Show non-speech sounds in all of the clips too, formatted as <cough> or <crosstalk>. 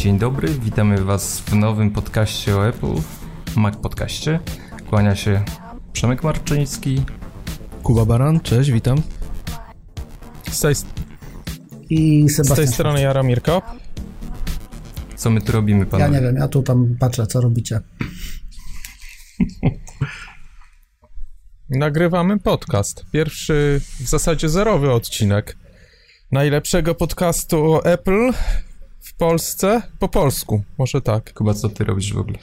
Dzień dobry, witamy Was w nowym podcaście o Apple, Mac Podcaście. Kłania się Przemek Marczyński. Kuba Baran, cześć, witam. Z tej, I z Sebastian. tej strony Jaromir Kop. Co my tu robimy, Ja panowie? nie wiem, ja tu tam patrzę, co robicie. <laughs> Nagrywamy podcast. Pierwszy, w zasadzie zerowy odcinek najlepszego podcastu o Apple w Polsce, po polsku, może tak. Kuba, co ty robisz w ogóle?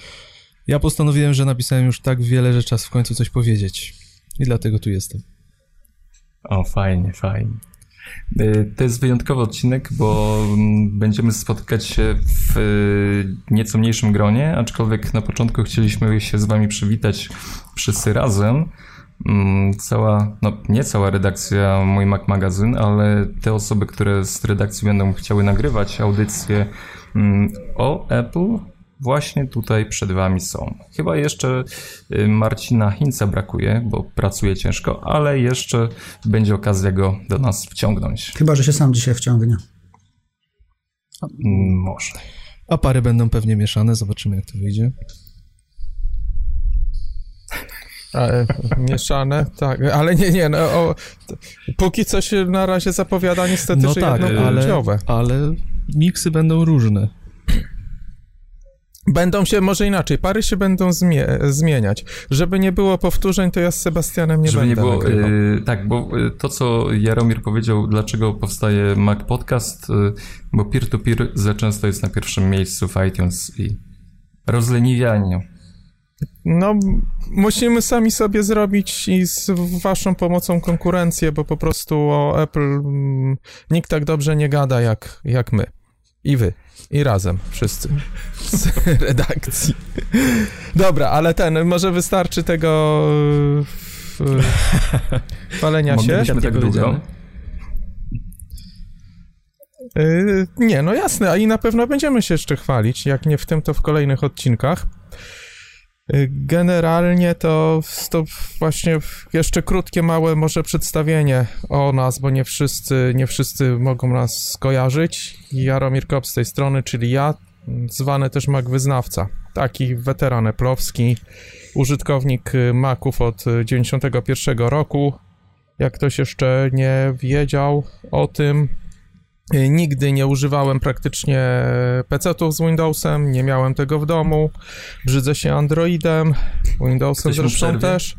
Ja postanowiłem, że napisałem już tak wiele, że czas w końcu coś powiedzieć. I dlatego tu jestem. O, fajnie, fajnie. Y, To jest wyjątkowy odcinek, bo mm, będziemy spotykać się w y, nieco mniejszym gronie, aczkolwiek na początku chcieliśmy się z wami przywitać wszyscy razem. Mm, Cała, no nie cała redakcja Mój Mac Magazyn, ale te osoby, które z redakcji będą chciały nagrywać audycje mm, o Apple, właśnie tutaj przed wami są. Chyba jeszcze y, Marcina Hinca brakuje, bo pracuje ciężko, ale jeszcze będzie okazja go do nas wciągnąć. Chyba, że się sam dzisiaj wciągnie. Mm, Może. A pary będą pewnie mieszane, zobaczymy jak to wyjdzie. E, mieszane, tak, ale nie, nie, no, o, póki co się na razie zapowiada niestety, No że tak, ale, jednopłciowe. ale miksy będą różne. Będą się, może inaczej, pary się będą zmie zmieniać. Żeby nie było powtórzeń, to ja z Sebastianem nie Żeby nie będę było. nagrywał. y, tak, bo y, to, co Jaromir powiedział, dlaczego powstaje Mac Podcast, y, bo peer-to-peer za często jest na pierwszym miejscu w iTunes i rozleniwianiu. No, musimy sami sobie zrobić i z waszą pomocą konkurencję, bo po prostu o Apple mm, nikt tak dobrze nie gada jak, jak my. I wy. I razem, wszyscy. Z <laughs> redakcji. Dobra, ale ten, może wystarczy tego y, palenia się. Moglibyśmy tak długo. Y, nie, no jasne, a i na pewno będziemy się jeszcze chwalić, jak nie w tym, to w kolejnych odcinkach. Generalnie to, to właśnie jeszcze krótkie, małe może przedstawienie o nas, bo nie wszyscy, nie wszyscy mogą nas skojarzyć. Jaromir Kop z tej strony, czyli ja, zwany też Mac Wyznawca. Taki weteran eplowski, użytkownik Maców od y, 91 roku. Jak ktoś jeszcze nie wiedział o tym, Nigdy nie używałem praktycznie PC-ów z Windowsem, nie miałem tego w domu. Brzydzę się Androidem, Windowsem Jesteśmy zresztą też.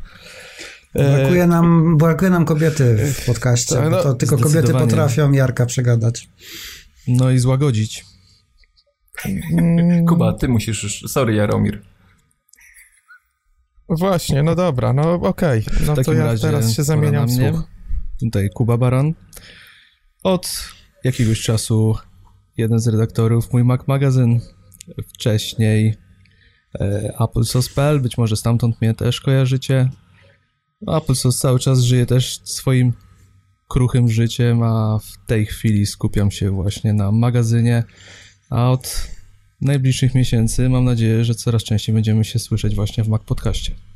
E, Brakuje nam, brakuje nam kobiety w podcaście, tak, bo no, to tylko kobiety potrafią Jarka przegadać. No i złagodzić. mm, Kuba, ty musisz już. Sorry, Jaromir. Właśnie, no dobra, no okej. No W to takim ja razie teraz się zamieniam w słuch. Tutaj Kuba Baran. Od jakiegoś czasu jeden z redaktorów Mój Mac Magazyn, wcześniej e, AppleSauce.pl, być może stamtąd mnie też kojarzycie. AppleSauce cały czas żyje też swoim kruchym życiem, a w tej chwili skupiam się właśnie na magazynie, a od najbliższych miesięcy mam nadzieję, że coraz częściej będziemy się słyszeć właśnie w Mac Podcaście.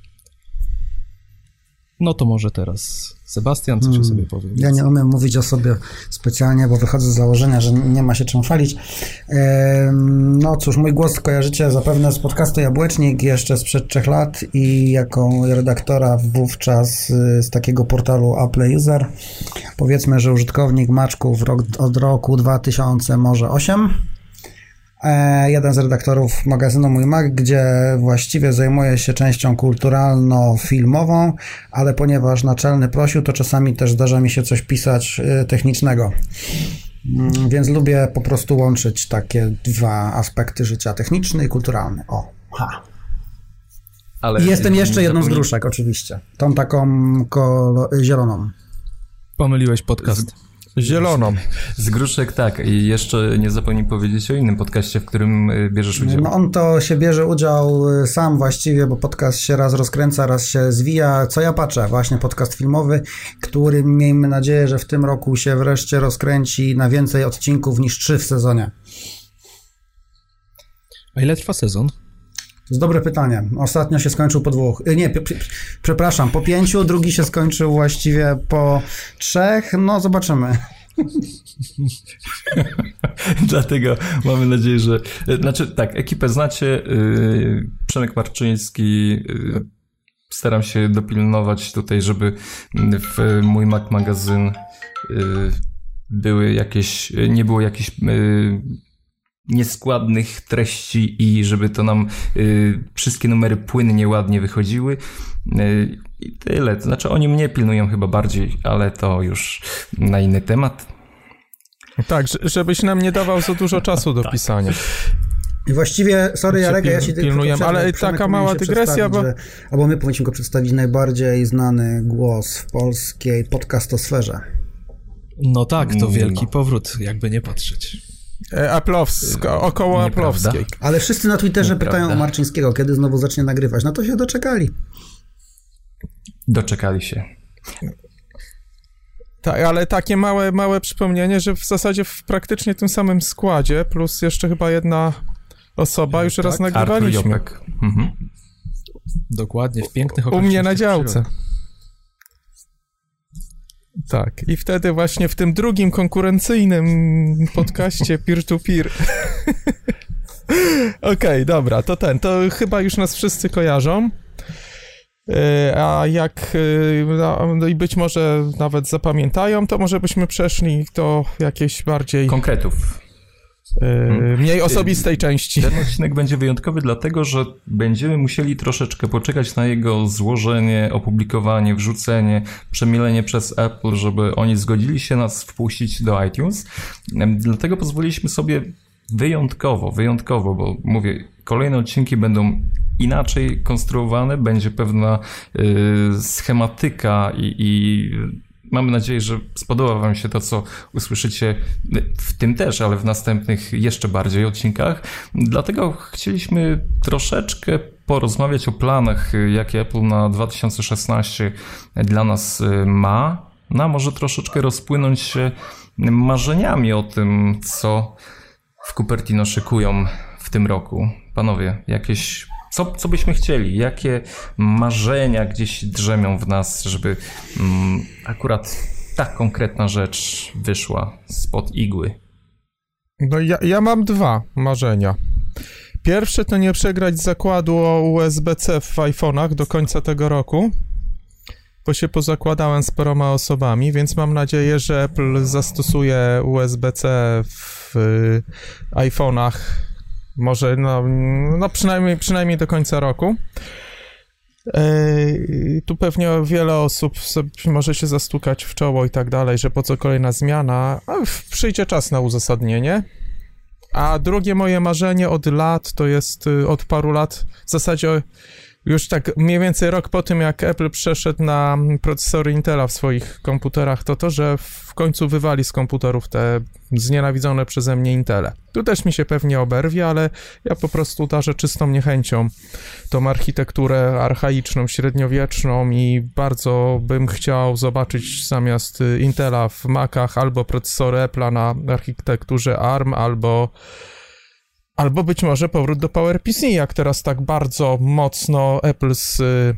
No to może teraz Sebastian coś o Hmm. sobie powie. Ja nie umiem mówić o sobie specjalnie, bo wychodzę z założenia, że nie ma się czym chwalić. No cóż, mój głos kojarzycie zapewne z podcastu Jabłecznik jeszcze sprzed trzech lat i jako redaktora wówczas y, z takiego portalu Apple User. Powiedzmy, że użytkownik Maczków od roku 2000, może 8. E, jeden z redaktorów magazynu Mój Mac, gdzie właściwie zajmuje się częścią kulturalno-filmową, ale ponieważ naczelny prosił, to czasami też zdarza mi się coś pisać e, technicznego. Mm, Więc lubię po prostu łączyć takie dwa aspekty życia, techniczny i kulturalny. O, ha. Ale I jestem jeszcze jedną z gruszek, oczywiście. Tą taką kolo- zieloną. Pomyliłeś podcast. Zieloną. Z gruszek tak. I jeszcze nie zapomnij powiedzieć o innym podcaście, w którym y, bierzesz udział. No on to się bierze udział y, sam właściwie, bo podcast się raz rozkręca, raz się zwija. Co ja patrzę? Właśnie podcast filmowy, który miejmy nadzieję, że w tym roku się wreszcie rozkręci na więcej odcinków niż trzy w sezonie. A ile trwa sezon? To jest dobre pytanie. Ostatnio się skończył po dwóch. y, Nie, przepraszam, po pięciu, drugi się skończył właściwie po trzech. No, zobaczymy. <laughs> Dlatego mamy nadzieję, że... Znaczy tak, ekipę znacie. Yy, Przemek Marczyński... Staram się dopilnować tutaj, żeby w mój Mac magazyn były jakieś... Nie było jakichś nieskładnych treści i żeby to nam y, wszystkie numery płynnie, ładnie wychodziły. Y, I tyle. To znaczy oni mnie pilnują chyba bardziej, ale to już na inny temat. Tak, żebyś nam nie dawał za dużo czasu do tak. pisania. I właściwie, sorry Jarek, ja się pilnuję, ale taka mała dygresja, bo... Że, albo my powinniśmy go przedstawić najbardziej znany głos w polskiej podcastosferze. No tak, to mm. wielki powrót, jakby nie patrzeć. E, Aplowska, około Aplowskiej. Ale wszyscy na Twitterze Nieprawda. pytają o Marczyńskiego, kiedy znowu zacznie nagrywać. No to się doczekali. Doczekali się. Tak, ale takie małe, małe przypomnienie, że w zasadzie w praktycznie tym samym składzie, plus jeszcze chyba jedna osoba, już tak, raz nagrywaliśmy. Mhm. Dokładnie, w pięknych U mnie na działce. Tak, i wtedy właśnie w tym drugim konkurencyjnym podcaście <laughs> peer-to-peer. <laughs> Okej, okay, dobra, to ten, to chyba już nas wszyscy kojarzą. E, a jak e, no i być może nawet zapamiętają, to może byśmy przeszli do jakiejś bardziej konkretów. Hmm. Mniej osobistej części. Ten odcinek będzie wyjątkowy, dlatego że będziemy musieli troszeczkę poczekać na jego złożenie, opublikowanie, wrzucenie, przemielenie przez Apple, żeby oni zgodzili się nas wpuścić do iTunes. Dlatego pozwoliliśmy sobie wyjątkowo, wyjątkowo, bo mówię, kolejne odcinki będą inaczej konstruowane, będzie pewna y, schematyka i, i Mamy nadzieję, że spodoba Wam się to, co usłyszycie w tym też, ale w następnych jeszcze bardziej odcinkach. Dlatego chcieliśmy troszeczkę porozmawiać o planach, jakie Apple na 2016 dla nas ma. No, a może troszeczkę rozpłynąć się marzeniami o tym, co w Cupertino szykują w tym roku. Panowie, jakieś co, co byśmy chcieli? Jakie marzenia gdzieś drzemią w nas, żeby mm, akurat ta konkretna rzecz wyszła spod igły? No ja, ja mam dwa marzenia. Pierwsze to nie przegrać zakładu o USB-C w iPhone'ach do końca tego roku, bo się pozakładałem z paroma osobami, więc mam nadzieję, że Apple zastosuje USB-C w y, iPhone'ach może no, no przynajmniej, przynajmniej do końca roku. Yy, tu pewnie wiele osób może się zastukać w czoło i tak dalej, że po co kolejna zmiana, a przyjdzie czas na uzasadnienie. A drugie moje marzenie od lat, to jest y, od paru lat, w zasadzie już tak mniej więcej rok po tym, jak Apple przeszedł na procesory Intela w swoich komputerach, to to, że w końcu wywali z komputerów te znienawidzone przeze mnie Intele. Tu też mi się pewnie oberwie, ale ja po prostu darzę czystą niechęcią tą architekturę archaiczną, średniowieczną i bardzo bym chciał zobaczyć zamiast Intela w Macach albo procesory Apple'a na architekturze ARM, albo Albo być może powrót do PowerPC, jak teraz tak bardzo mocno Apple z y,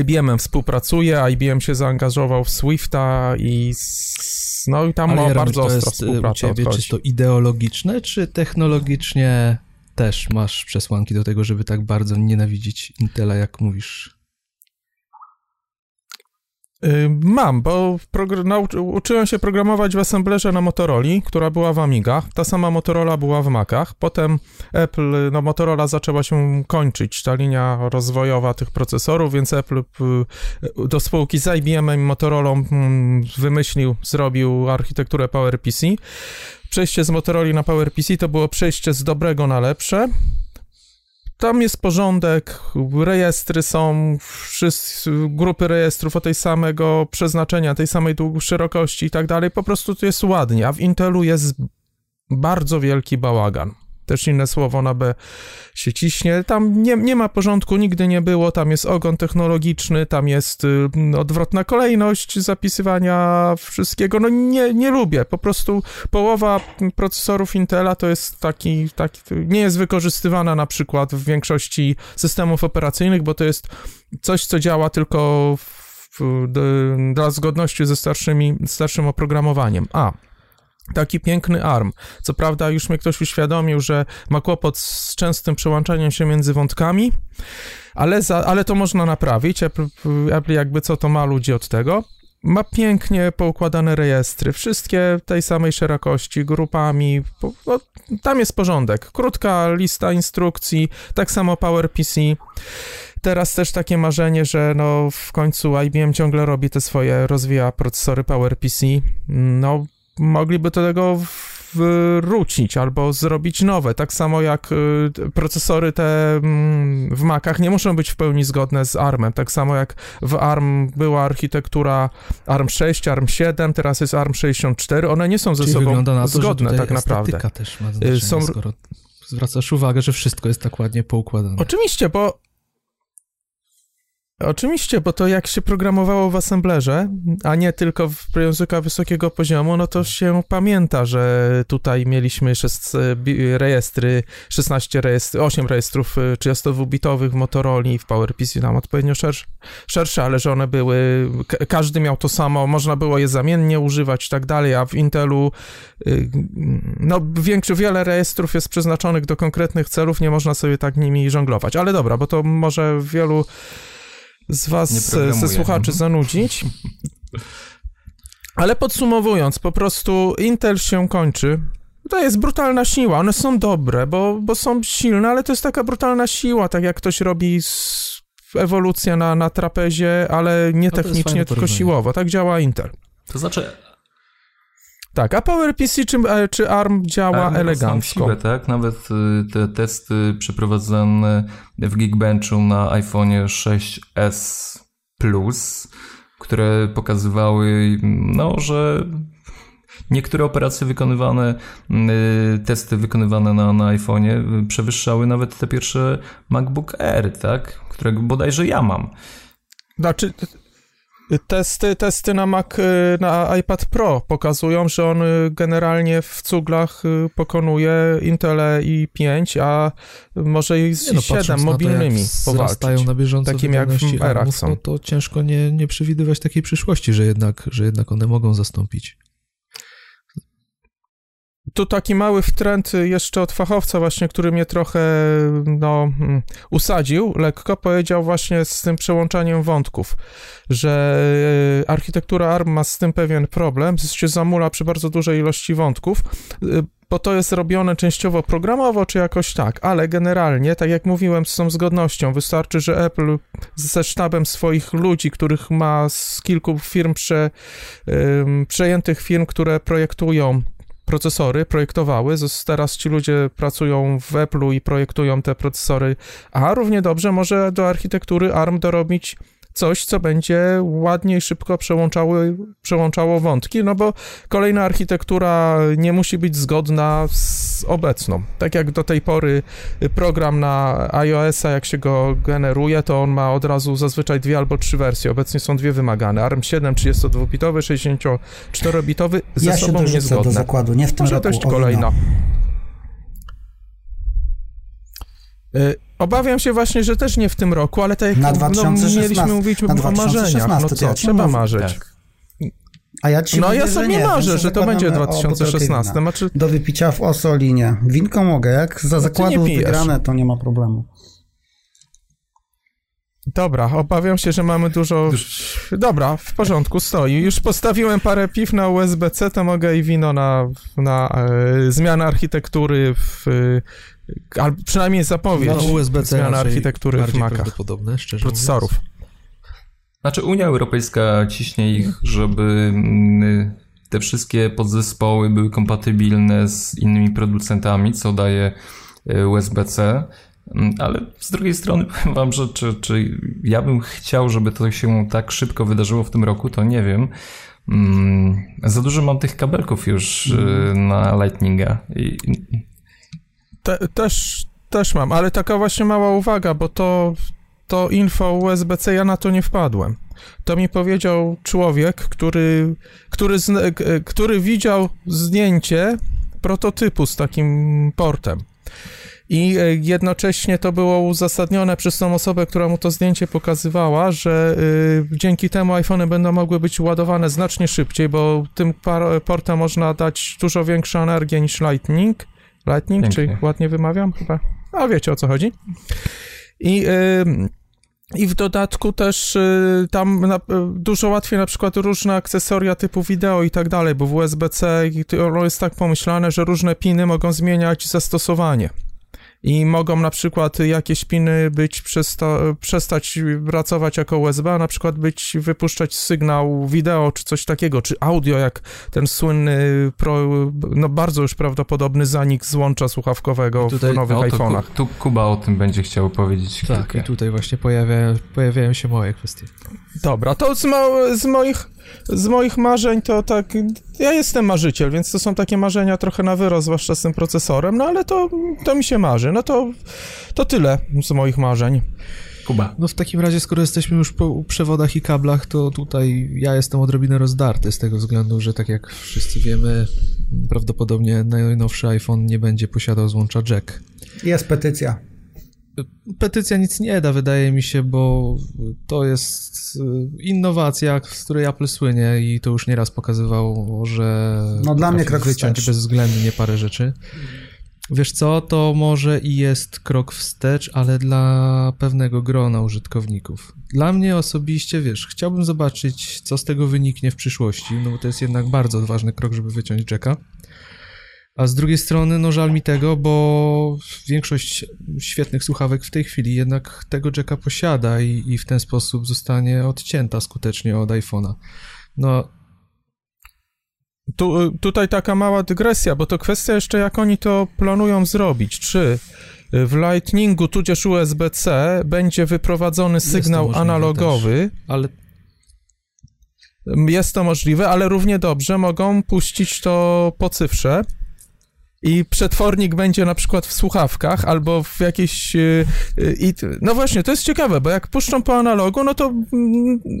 IBM-em współpracuje, IBM się zaangażował w Swifta i z, no i tam ma bardzo ostra y, współpraca u ciebie, Czy to ideologiczne, czy technologicznie też masz przesłanki do tego, żeby tak bardzo nienawidzić Intela, jak mówisz? Mam, bo uczyłem się programować w assemblerze na Motorola, która była w Amigach. Ta sama Motorola była w Macach. Potem Apple, no Motorola zaczęła się kończyć, ta linia rozwojowa tych procesorów, więc Apple do spółki z IBM i Motorola wymyślił, zrobił architekturę PowerPC. Przejście z Motorola na PowerPC to było przejście z dobrego na lepsze tam jest porządek, rejestry są, wszyscy, grupy rejestrów o tej samego przeznaczenia, tej samej szerokości i tak dalej, po prostu to jest ładnie, a w Intelu jest bardzo wielki bałagan też inne słowo na B się ciśnie. Tam nie, nie ma porządku, nigdy nie było, tam jest ogon technologiczny, tam jest y, odwrotna kolejność zapisywania wszystkiego. No nie, nie lubię, po prostu połowa procesorów Intela to jest taki, taki, nie jest wykorzystywana na przykład w większości systemów operacyjnych, bo to jest coś, co działa tylko w w, dla zgodności ze starszymi, starszym oprogramowaniem. A, taki piękny ARM. Co prawda już mnie ktoś uświadomił, że ma kłopot z częstym przełączaniem się między wątkami, ale, za, ale to można naprawić. Apple, Apple jakby co to ma ludzi od tego. Ma pięknie poukładane rejestry, wszystkie tej samej szerokości, grupami. No, tam jest porządek. Krótka lista instrukcji, tak samo PowerPC. Teraz też takie marzenie, że no w końcu IBM ciągle robi te swoje, rozwija procesory PowerPC. No, mogliby do tego wrócić albo zrobić nowe. Tak samo jak y, procesory te mm, w Macach nie muszą być w pełni zgodne z ARMem. Tak samo jak w ARM była architektura ARM 6, ARM 7, teraz jest ARM 64. One nie są ze Czyli sobą to, zgodne tak naprawdę. też ma znaczenie, są- skoro zwracasz uwagę, że wszystko jest tak ładnie poukładane. Oczywiście, bo. Oczywiście, bo to jak się programowało w assemblerze, a nie tylko w języka wysokiego poziomu, no to się pamięta, że tutaj mieliśmy szes, bi- rejestry, 16 rejestrów, 8 rejestrów y, 32-bitowych w Motorola w PowerPC tam odpowiednio szersze, szersze, ale że one były, ka- każdy miał to samo, można było je zamiennie używać i tak dalej, a w Intelu y, no większy, wiele rejestrów jest przeznaczonych do konkretnych celów, nie można sobie tak nimi żonglować. Ale dobra, bo to może wielu z was, ze programuję. słuchaczy zanudzić. Ale podsumowując, po prostu Intel się kończy. To jest brutalna siła. One są dobre, bo, bo są silne, ale to jest taka brutalna siła, tak jak ktoś robi ewolucję na, na trapezie, ale nie No technicznie, tylko porównanie. siłowo. Tak działa Intel. To znaczy, Tak, a PowerPC czy, e, czy ARM działa ARM elegancko. Siłę, tak? Nawet y, te testy przeprowadzone w Geekbenchu na iPhone 6s Plus, które pokazywały, no, że niektóre operacje wykonywane, y, testy wykonywane na, na iPhone'ie y, przewyższały nawet te pierwsze MacBook Air, tak? Którego bodajże ja mam. Znaczy, testy, testy na Mac, y, na iPad Pro pokazują, że on y, generalnie w cuglach y, pokonuje Intele i5, a może i z Nie no, 7 patrząc na to, mobilnymi wzrastają powalczyć. na bieżąco Takim jak w erach są. no to ciężko nie, nie przewidywać takiej przyszłości, że jednak, że jednak one mogą zastąpić. Tu taki mały wtręt jeszcze od fachowca właśnie, który mnie trochę no, mm, usadził lekko, powiedział właśnie z tym przełączaniem wątków, że e, architektura ARM ma z tym pewien problem, się zamula przy bardzo dużej ilości wątków, e, bo to jest robione częściowo programowo, czy jakoś tak, ale generalnie, tak jak mówiłem, z tą zgodnością, wystarczy, że Apple ze sztabem swoich ludzi, których ma z kilku firm prze, ym, przejętych firm, które projektują procesory, projektowały. Teraz ci ludzie pracują w Apple'u i projektują te procesory, a równie dobrze może do architektury ARM dorobić coś, co będzie ładnie i szybko przełączało, przełączało wątki, no bo kolejna architektura nie musi być zgodna z obecną. Tak jak do tej pory program na iOS-a, jak się go generuje, to on ma od razu zazwyczaj dwie albo trzy wersje. Obecnie są dwie wymagane. ARM 7 32-bitowy, 64-bitowy, ze Ja się sobą dorzucę do niezgodne. zakładu, nie w tym Może roku. dość o kolejna. Y, Obawiam się właśnie, że też nie w tym roku, ale tak jak Na no, 2016, mieliśmy mówić na o marzeniach, 2016, no to co, ja trzeba mówię. marzyć. Tak. A ja ci No mówię, ja sobie nie, marzę, że to będzie zakładamy o butelkę 2016. wina. Znaczy, Do wypicia w Osolinie. Winko mogę, jak za ty zakładu wygrane, to nie ma problemu. dobra, obawiam się, że mamy dużo... Dobra, w porządku, stoi. Już postawiłem parę piw na USB-C, to mogę i wino na, na e, zmianę architektury w... Albo przynajmniej zapowiedź No, USB-C zmiany raczej architektury w Macach, procesorów. Znaczy Unia Europejska ciśnie ich, żeby mm, te wszystkie podzespoły były kompatybilne z innymi producentami, co daje e, USB-C. Mm, Ale z drugiej strony <laughs> powiem wam, że czy, czy ja bym chciał, żeby to się tak szybko wydarzyło w tym roku, to nie wiem. Mm, Za dużo mam tych kabelków już e, na Lightninga. I, Te, też, też mam, ale taka właśnie mała uwaga, bo to, to info USB-C, ja na to nie wpadłem. To mi powiedział człowiek, który, który, który widział zdjęcie prototypu z takim portem. I e, jednocześnie to było uzasadnione przez tą osobę, która mu to zdjęcie pokazywała, że y, dzięki temu iPhony będą mogły być ładowane znacznie szybciej, bo tym portem można dać dużo większą energię niż Lightning. Lightning, Pięknie. czy ładnie wymawiam chyba? A wiecie o co chodzi. I, y, i w dodatku też y, tam na, y, dużo łatwiej na przykład różne akcesoria typu wideo i tak dalej, bo w USB-C ono jest tak pomyślane, że różne piny mogą zmieniać zastosowanie. I mogą na przykład jakieś piny być przesta- przestać pracować jako USB, a na przykład być wypuszczać sygnał wideo czy coś takiego, czy audio, jak ten słynny, pro, no bardzo już prawdopodobny zanik złącza słuchawkowego Tutaj- w nowych No, to iPhone'ach. Ku, tu Kuba o tym będzie chciał powiedzieć Tak, kilka. i tutaj właśnie pojawia, pojawiają się moje kwestie. Dobra, to z, ma- z, moich, z moich marzeń to tak. Ja jestem marzyciel, więc to są takie marzenia trochę na wyrost, zwłaszcza z tym procesorem, no ale to, to mi się marzy. No to, to tyle z moich marzeń. Kuba. No w takim razie, skoro jesteśmy już po przewodach i kablach, to tutaj ja jestem odrobinę rozdarty z tego względu, że tak jak wszyscy wiemy, prawdopodobnie najnowszy iPhone nie będzie posiadał złącza jack. Jest petycja. Petycja nic nie da, wydaje mi się, bo to jest y, innowacja, z której Apple słynie i to już nieraz pokazywało, że No, dla mnie krok wyciąć bezwzględnie parę rzeczy. Wiesz co, to może i jest krok wstecz, ale dla pewnego grona użytkowników. Dla mnie osobiście, wiesz, chciałbym zobaczyć, co z tego wyniknie w przyszłości, no bo to jest jednak bardzo ważny krok, żeby wyciąć jacka. A z drugiej strony, no żal mi tego, bo większość świetnych słuchawek w tej chwili jednak tego jacka posiada i, i w ten sposób zostanie odcięta skutecznie od iPhone'a. No, Tu, tutaj taka mała dygresja, bo to kwestia jeszcze jak oni to planują zrobić. Czy w Lightningu tudzież USB-C będzie wyprowadzony sygnał analogowy. ale Jest to możliwe, ale równie dobrze mogą puścić to po cyfrze. I przetwornik będzie na przykład w słuchawkach albo w jakiejś. y, y, i- no właśnie, to jest ciekawe, bo jak puszczą po analogu, no to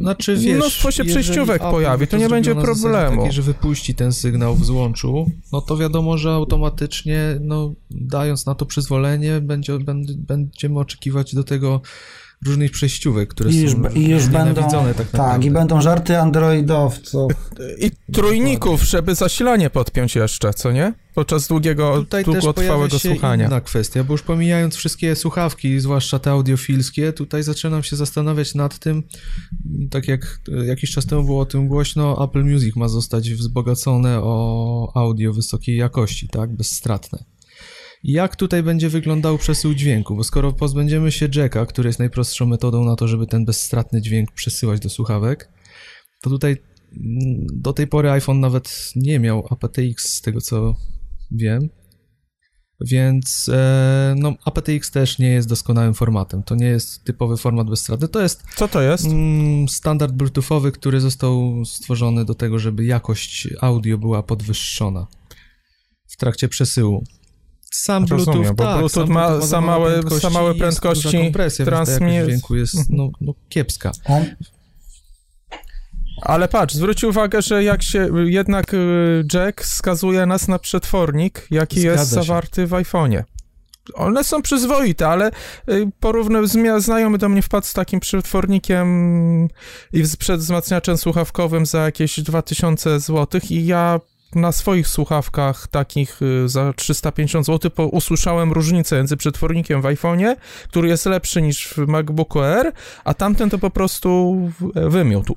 Znaczy, wiesz, mnóstwo się przejściówek Apple pojawi, to nie będzie problemu. Takiej, że wypuści ten sygnał w złączu, no to wiadomo, że automatycznie, no, dając na to przyzwolenie, będzie, będziemy oczekiwać do tego różnych przejściówek, które I już, są i już będą. tak naprawdę. i będą żarty androidowców. I trójników, żeby zasilanie podpiąć jeszcze, co nie? Podczas długiego, Tutaj też długotrwałego pojawia się słuchania. inna kwestia, bo już pomijając wszystkie słuchawki, zwłaszcza te audiofilskie, tutaj zaczynam się zastanawiać nad tym, tak jak jakiś czas temu było o tym głośno, Apple Music ma zostać wzbogacone o audio wysokiej jakości, tak, bezstratne. Jak tutaj będzie wyglądał przesył dźwięku? Bo skoro pozbędziemy się jacka, który jest najprostszą metodą na to, żeby ten bezstratny dźwięk przesyłać do słuchawek, to tutaj mm, do tej pory iPhone nawet nie miał aptX z tego co wiem. Więc e, no, aptX też nie jest doskonałym formatem. To nie jest typowy format bezstratny. To jest Co to jest? mm, standard bluetoothowy, który został stworzony do tego, żeby jakość audio była podwyższona w trakcie przesyłu. Sam Rozumiem, Bluetooth, bo tak, Bluetooth sam ma Bluetooth za małe- za małe prędkości kompresja, więc ta transmi- jakość dźwięku jest Mhm. no, no, kiepska. On, Ale patrz, zwróć uwagę, że jak się jednak y, jack skazuje nas na przetwornik, jaki Zgadza jest się. zawarty w iPhone'ie. One są przyzwoite, ale y, porówny, zmia- znajomy do mnie wpadł z takim przetwornikiem i z przedwzmacniaczem słuchawkowym za jakieś 2000 zł i ja na swoich słuchawkach takich y, za 350 zł po, usłyszałem różnicę między przetwornikiem w iPhone'ie, który jest lepszy niż w MacBooku Air, a tamten to po prostu w- wymiótł.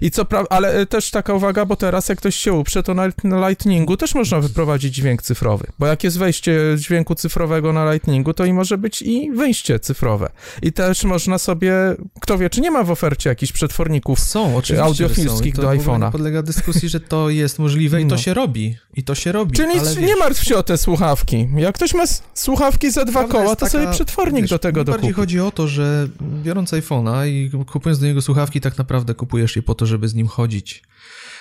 I co prawda, ale y, też taka uwaga, bo teraz jak ktoś się uprze, to na, na Lightningu też można wyprowadzić dźwięk cyfrowy, bo jak jest wejście dźwięku cyfrowego na Lightningu, to i może być i wyjście cyfrowe. I też można sobie, kto wie, czy nie ma w ofercie jakichś przetworników Są, audiofilskich są. do iPhone'a. podlega dyskusji, że to jest możliwe i to No. Się robi. I to się robi. Czyli ale nie wiesz, martw się o te słuchawki. Jak ktoś ma słuchawki za dwa koła, to sobie taka, przetwornik wiesz, do tego Bardziej dokupi. chodzi o to, że biorąc iPhone'a i kupując do niego słuchawki, tak naprawdę kupujesz je po to, żeby z nim chodzić,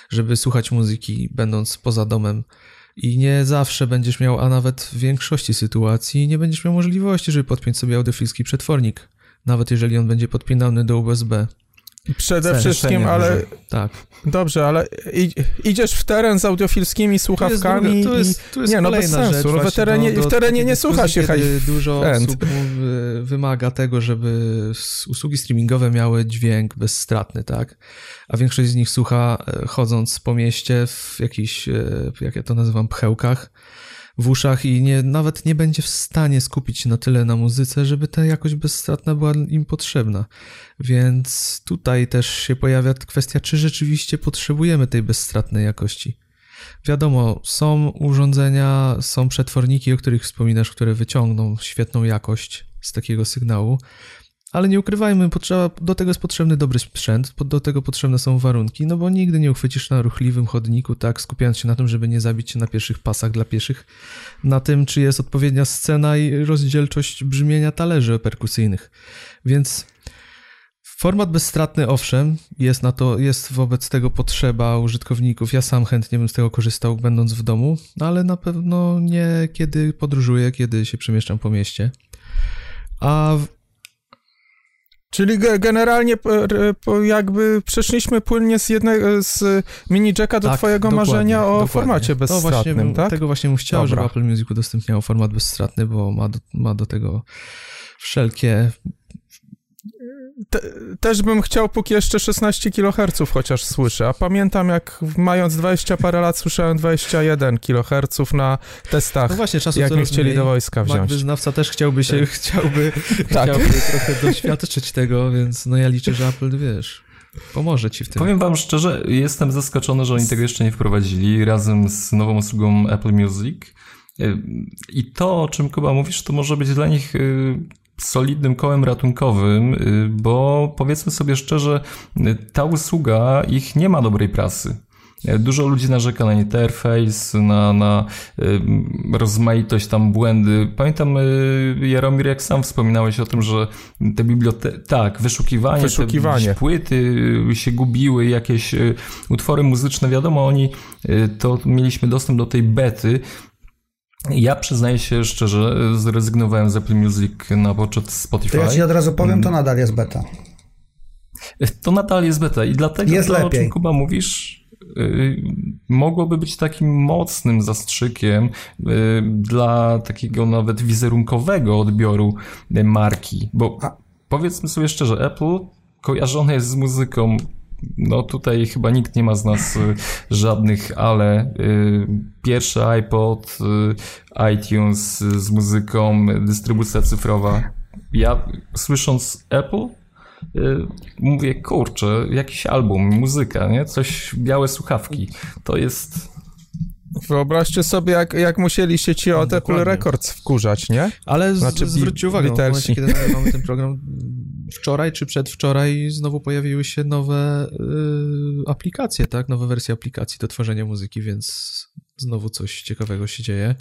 żeby słuchać muzyki, będąc poza domem. I nie zawsze będziesz miał, a nawet w większości sytuacji, nie będziesz miał możliwości, żeby podpiąć sobie audiofilski przetwornik, nawet jeżeli on będzie podpinany do USB. Przede wszystkim, ale. Tak. dobrze, ale i, idziesz w teren z audiofilskimi słuchawkami tu jest, druga, tu i... jest, tu jest nie, no bez sensu, rzecz no w właśnie terenie- do, do w terenie nie słucha się kiedy dużo end. osób mówi- wymaga tego, żeby usługi streamingowe miały dźwięk bezstratny, tak? A większość z nich słucha e, chodząc po mieście w jakichś, e, jak ja to nazywam, pchełkach w uszach i nie, nawet nie będzie w stanie skupić się na tyle na muzyce, żeby ta jakość bezstratna była im potrzebna. Więc tutaj też się pojawia kwestia, czy rzeczywiście potrzebujemy tej bezstratnej jakości. Wiadomo, są urządzenia, są przetworniki, o których wspominasz, które wyciągną świetną jakość z takiego sygnału, ale nie ukrywajmy, potrzeba, do tego jest potrzebny dobry sprzęt, do tego potrzebne są warunki, no bo nigdy nie uchwycisz na ruchliwym chodniku, tak, skupiając się na tym, żeby nie zabić się na pierwszych pasach dla pieszych, na tym, czy jest odpowiednia scena i rozdzielczość brzmienia talerzy perkusyjnych. Więc Format bezstratny, owszem, jest na to, jest wobec tego potrzeba użytkowników. Ja sam chętnie bym z tego korzystał, będąc w domu, ale na pewno nie kiedy podróżuję, kiedy się przemieszczam po mieście. A w, Czyli ge- generalnie jakby przeszliśmy płynnie z jednego, z mini jacka do tak, twojego marzenia o dokładnie. formacie właśnie bezstratnym, bym, tak? Tego właśnie bym chciał, Dobra. żeby Apple Music udostępniało format bezstratny, bo ma do, ma do tego wszelkie Te, też bym chciał, póki jeszcze 16 kHz chociaż słyszę, a pamiętam jak mając 20 parę lat słyszałem 21 kHz na testach, No właśnie, czasu jak mnie chcieli mniej. do wojska wziąć. wyznawca też chciałby się, chciałby, <laughs> Tak. chciałby trochę doświadczyć tego, więc no ja liczę, że Apple, wiesz, pomoże ci w tym. Powiem wam szczerze, jestem zaskoczony, że oni tego jeszcze nie wprowadzili razem z nową usługą Apple Music. Y, I to, o czym Kuba mówisz, to może być dla nich y, solidnym kołem ratunkowym, y, bo powiedzmy sobie szczerze, y, ta usługa ich nie ma dobrej prasy. Y, Dużo ludzi narzeka na interfejs, na, na rozmaitość tam błędy. Pamiętam, Jaromir, jak sam wspominałeś o tym, że te biblioteki, tak, wyszukiwanie, Wyszukiwanie. te płyty się gubiły, jakieś utwory muzyczne, wiadomo, oni, to mieliśmy dostęp do tej bety. Ja przyznaję się szczerze, y, zrezygnowałem z Apple Music na poczet Spotify. To ja ci od razu powiem, Mm. to nadal jest beta. To nadal jest beta i dlatego Jest to, o lepiej. czym Kuba mówisz, yy, mogłoby być takim mocnym zastrzykiem yy, dla takiego nawet wizerunkowego odbioru marki, bo A- powiedzmy sobie szczerze, Apple kojarzone jest z muzyką no tutaj chyba nikt nie ma z nas y, żadnych, ale y, pierwszy iPod, y, iTunes z muzyką, dystrybucja cyfrowa. Ja słysząc Apple mówię, kurczę, jakiś album, muzyka, nie? Coś, białe słuchawki. To jest... Wyobraźcie sobie, jak, jak musieliście ci od Apple. Records wkurzać, nie? Ale z, Znaczy, zwróćcie uwagę, w momencie, kiedy nagrywamy ten program, wczoraj czy przedwczoraj znowu pojawiły się nowe y, aplikacje, tak? Nowe wersje aplikacji do tworzenia muzyki, więc znowu coś ciekawego się dzieje.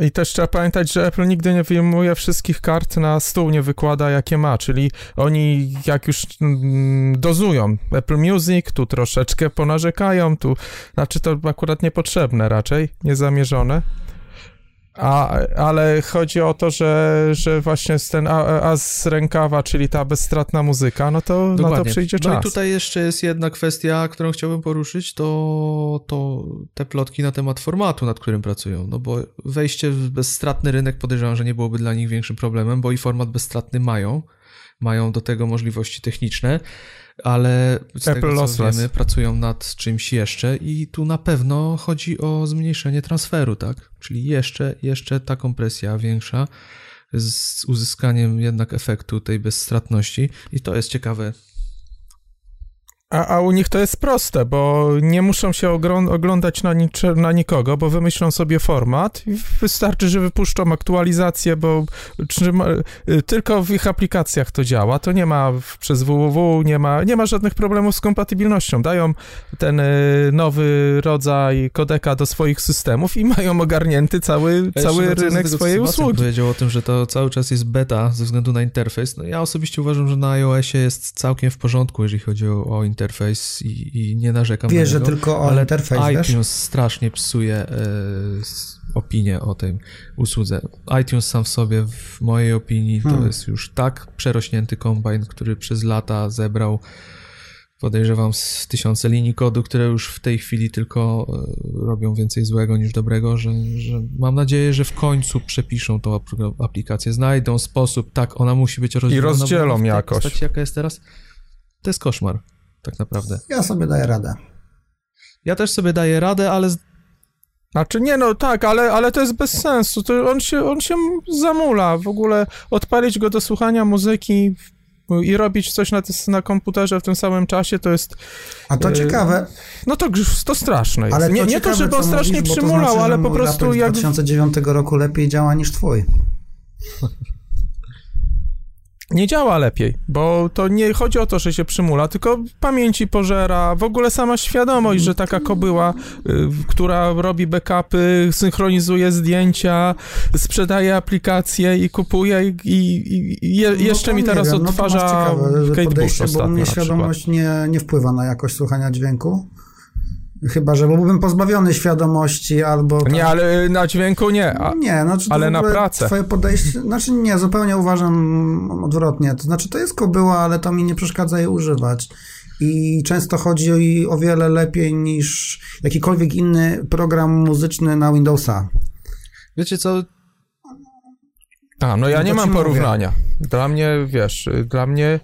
I też trzeba pamiętać, że Apple nigdy nie wyjmuje wszystkich kart na stół, nie wykłada jakie ma, czyli oni jak już mm, dozują Apple Music, tu troszeczkę ponarzekają, tu, znaczy to akurat niepotrzebne raczej, niezamierzone. A, ale chodzi o to, że, że właśnie z ten a- as z rękawa, czyli ta bezstratna muzyka, no to na to Dokładnie. przyjdzie No czas. i tutaj jeszcze jest jedna kwestia, którą chciałbym poruszyć, to, to te plotki na temat formatu, nad którym pracują. No bo wejście w bezstratny rynek podejrzewam, że nie byłoby dla nich większym problemem, bo i format bezstratny mają. Mają do tego możliwości techniczne, ale z Apple tego co wiemy, pracują nad czymś jeszcze i tu na pewno chodzi o zmniejszenie transferu, tak? Czyli jeszcze, jeszcze ta kompresja większa z uzyskaniem jednak efektu tej bezstratności i to jest ciekawe A, a u nich to jest proste, bo nie muszą się oglądać na, na nikogo, bo wymyślą sobie format i wystarczy, że wypuszczą aktualizację, bo trzyma, y, tylko w ich aplikacjach to działa. To nie ma przez www, nie ma, nie ma żadnych problemów z kompatybilnością. Dają ten y, nowy rodzaj kodeka do swoich systemów i mają ogarnięty cały, Ja cały rynek tego, swojej usługi. powiedział o tym, że to cały czas jest beta ze względu na interfejs. No ja osobiście uważam, że na iOSie jest całkiem w porządku, jeżeli chodzi o, o interfejs interfejs i, i nie narzekam Wiesz, na że niego, tylko o ale interfejs, wiesz? iTunes strasznie psuje e, s- opinię o tej usłudze. iTunes sam w sobie, w mojej opinii, to Hmm. jest już tak przerośnięty kombajn, który przez lata zebrał podejrzewam z tysiące linii kodu, które już w tej chwili tylko e, robią więcej złego niż dobrego, że, że mam nadzieję, że w końcu przepiszą tą apl- aplikację, znajdą sposób, tak, ona musi być rozdzielona. bo rozdzielą jakoś. Postaci, jaka jest teraz, to jest koszmar, tak naprawdę. Ja sobie daję radę. Ja też sobie daję radę, ale Znaczy nie, no tak, ale, ale to jest bez sensu. To on, się, on się zamula. W ogóle odpalić go do słuchania muzyki i robić coś na, na komputerze w tym samym czasie, to jest... A to Yy, ciekawe, No to, to straszne jest. ale to nie, nie to, ciekawe, żeby on strasznie mówisz, bo to przymulał, znaczy, ale po prostu jak... 2009 roku lepiej działa niż twój. Nie działa lepiej, bo to nie chodzi o to, że się przymula, tylko pamięci pożera, w ogóle sama świadomość, że taka kobyła, y, która robi backupy, synchronizuje zdjęcia, sprzedaje aplikacje i kupuje i, i, i je, No jeszcze mi teraz wiem, no odtwarza ciekawe Kate Bush podejście, bo ostatnio mnie świadomość nie, nie wpływa na jakość słuchania dźwięku. Chyba, że byłbym pozbawiony świadomości albo... Nie, ale na dźwięku nie. A, Nie, znaczy to ale na pracę. Twoje podejście, znaczy nie, zupełnie uważam odwrotnie. To znaczy to jest kobyła, ale to mi nie przeszkadza jej używać. I często chodzi o, i o wiele lepiej niż jakikolwiek inny program muzyczny na Windowsa. wiecie co, a, no ja No nie mam ci mówię. porównania. Dla mnie, wiesz, y, dla mnie...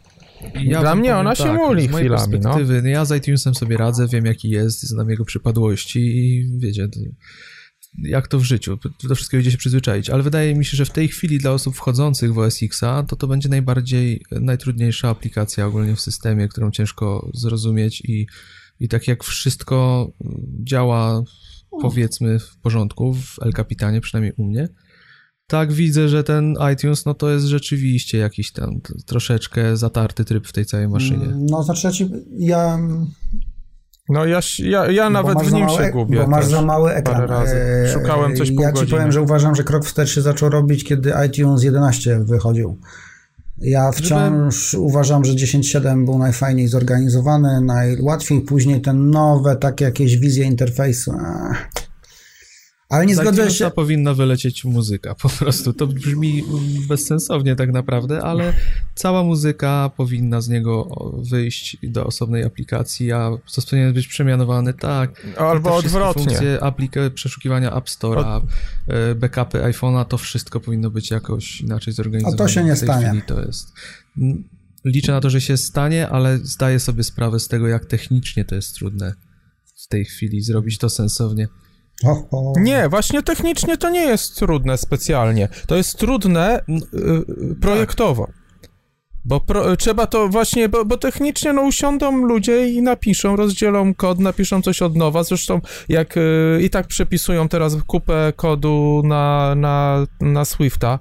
Ja Dla mnie powiem ona się tak, muli z mojej chwilami, no. perspektywy, Ja z iTunesem sobie radzę, wiem jaki jest, znam jego przypadłości i wiecie, to, jak to w życiu, do wszystkiego idzie się przyzwyczaić, ale wydaje mi się, że w tej chwili dla osób wchodzących w OS Xa to to będzie najbardziej, najtrudniejsza aplikacja ogólnie w systemie, którą ciężko zrozumieć i, i tak jak wszystko działa powiedzmy w porządku w El Capitanie, przynajmniej u mnie, tak widzę, że ten iTunes, no to jest rzeczywiście jakiś tam t- troszeczkę zatarty tryb w tej całej maszynie. No, znaczy ja ci, ja... No ja, się- ja, ja nawet w nim mały- się gubię. Bo masz za mały ekran. razy. Eee, Szukałem coś pół Ja ci godziny. powiem, że uważam, że krok wstecz się zaczął robić, kiedy iTunes 11 wychodził. Ja wciąż uważam, że 10.7 był najfajniej zorganizowany, najłatwiej, później te nowe, takie jakieś wizje interfejsu. Ech. Ale nie zgodzę się. powinna wylecieć muzyka, po prostu. To brzmi bezsensownie tak naprawdę, ale cała muzyka powinna z niego wyjść do osobnej aplikacji, a powinien być przemianowany tak. Albo Te wszystkie odwrotnie. Funkcje aplik- przeszukiwania App Store'a, e, backupy iPhone'a, to wszystko powinno być jakoś inaczej zorganizowane. A to się nie stanie. To jest. Liczę na to, że się stanie, ale zdaję sobie sprawę z tego, jak technicznie to jest trudne w tej chwili zrobić to sensownie. Nie, właśnie technicznie to nie jest trudne specjalnie. To jest trudne y, y, projektowo. Bo pro, trzeba to właśnie, bo, bo technicznie no usiądą ludzie i napiszą, rozdzielą kod, napiszą coś od nowa. Zresztą jak y, i tak przepisują teraz kupę kodu na, na, na Swifta.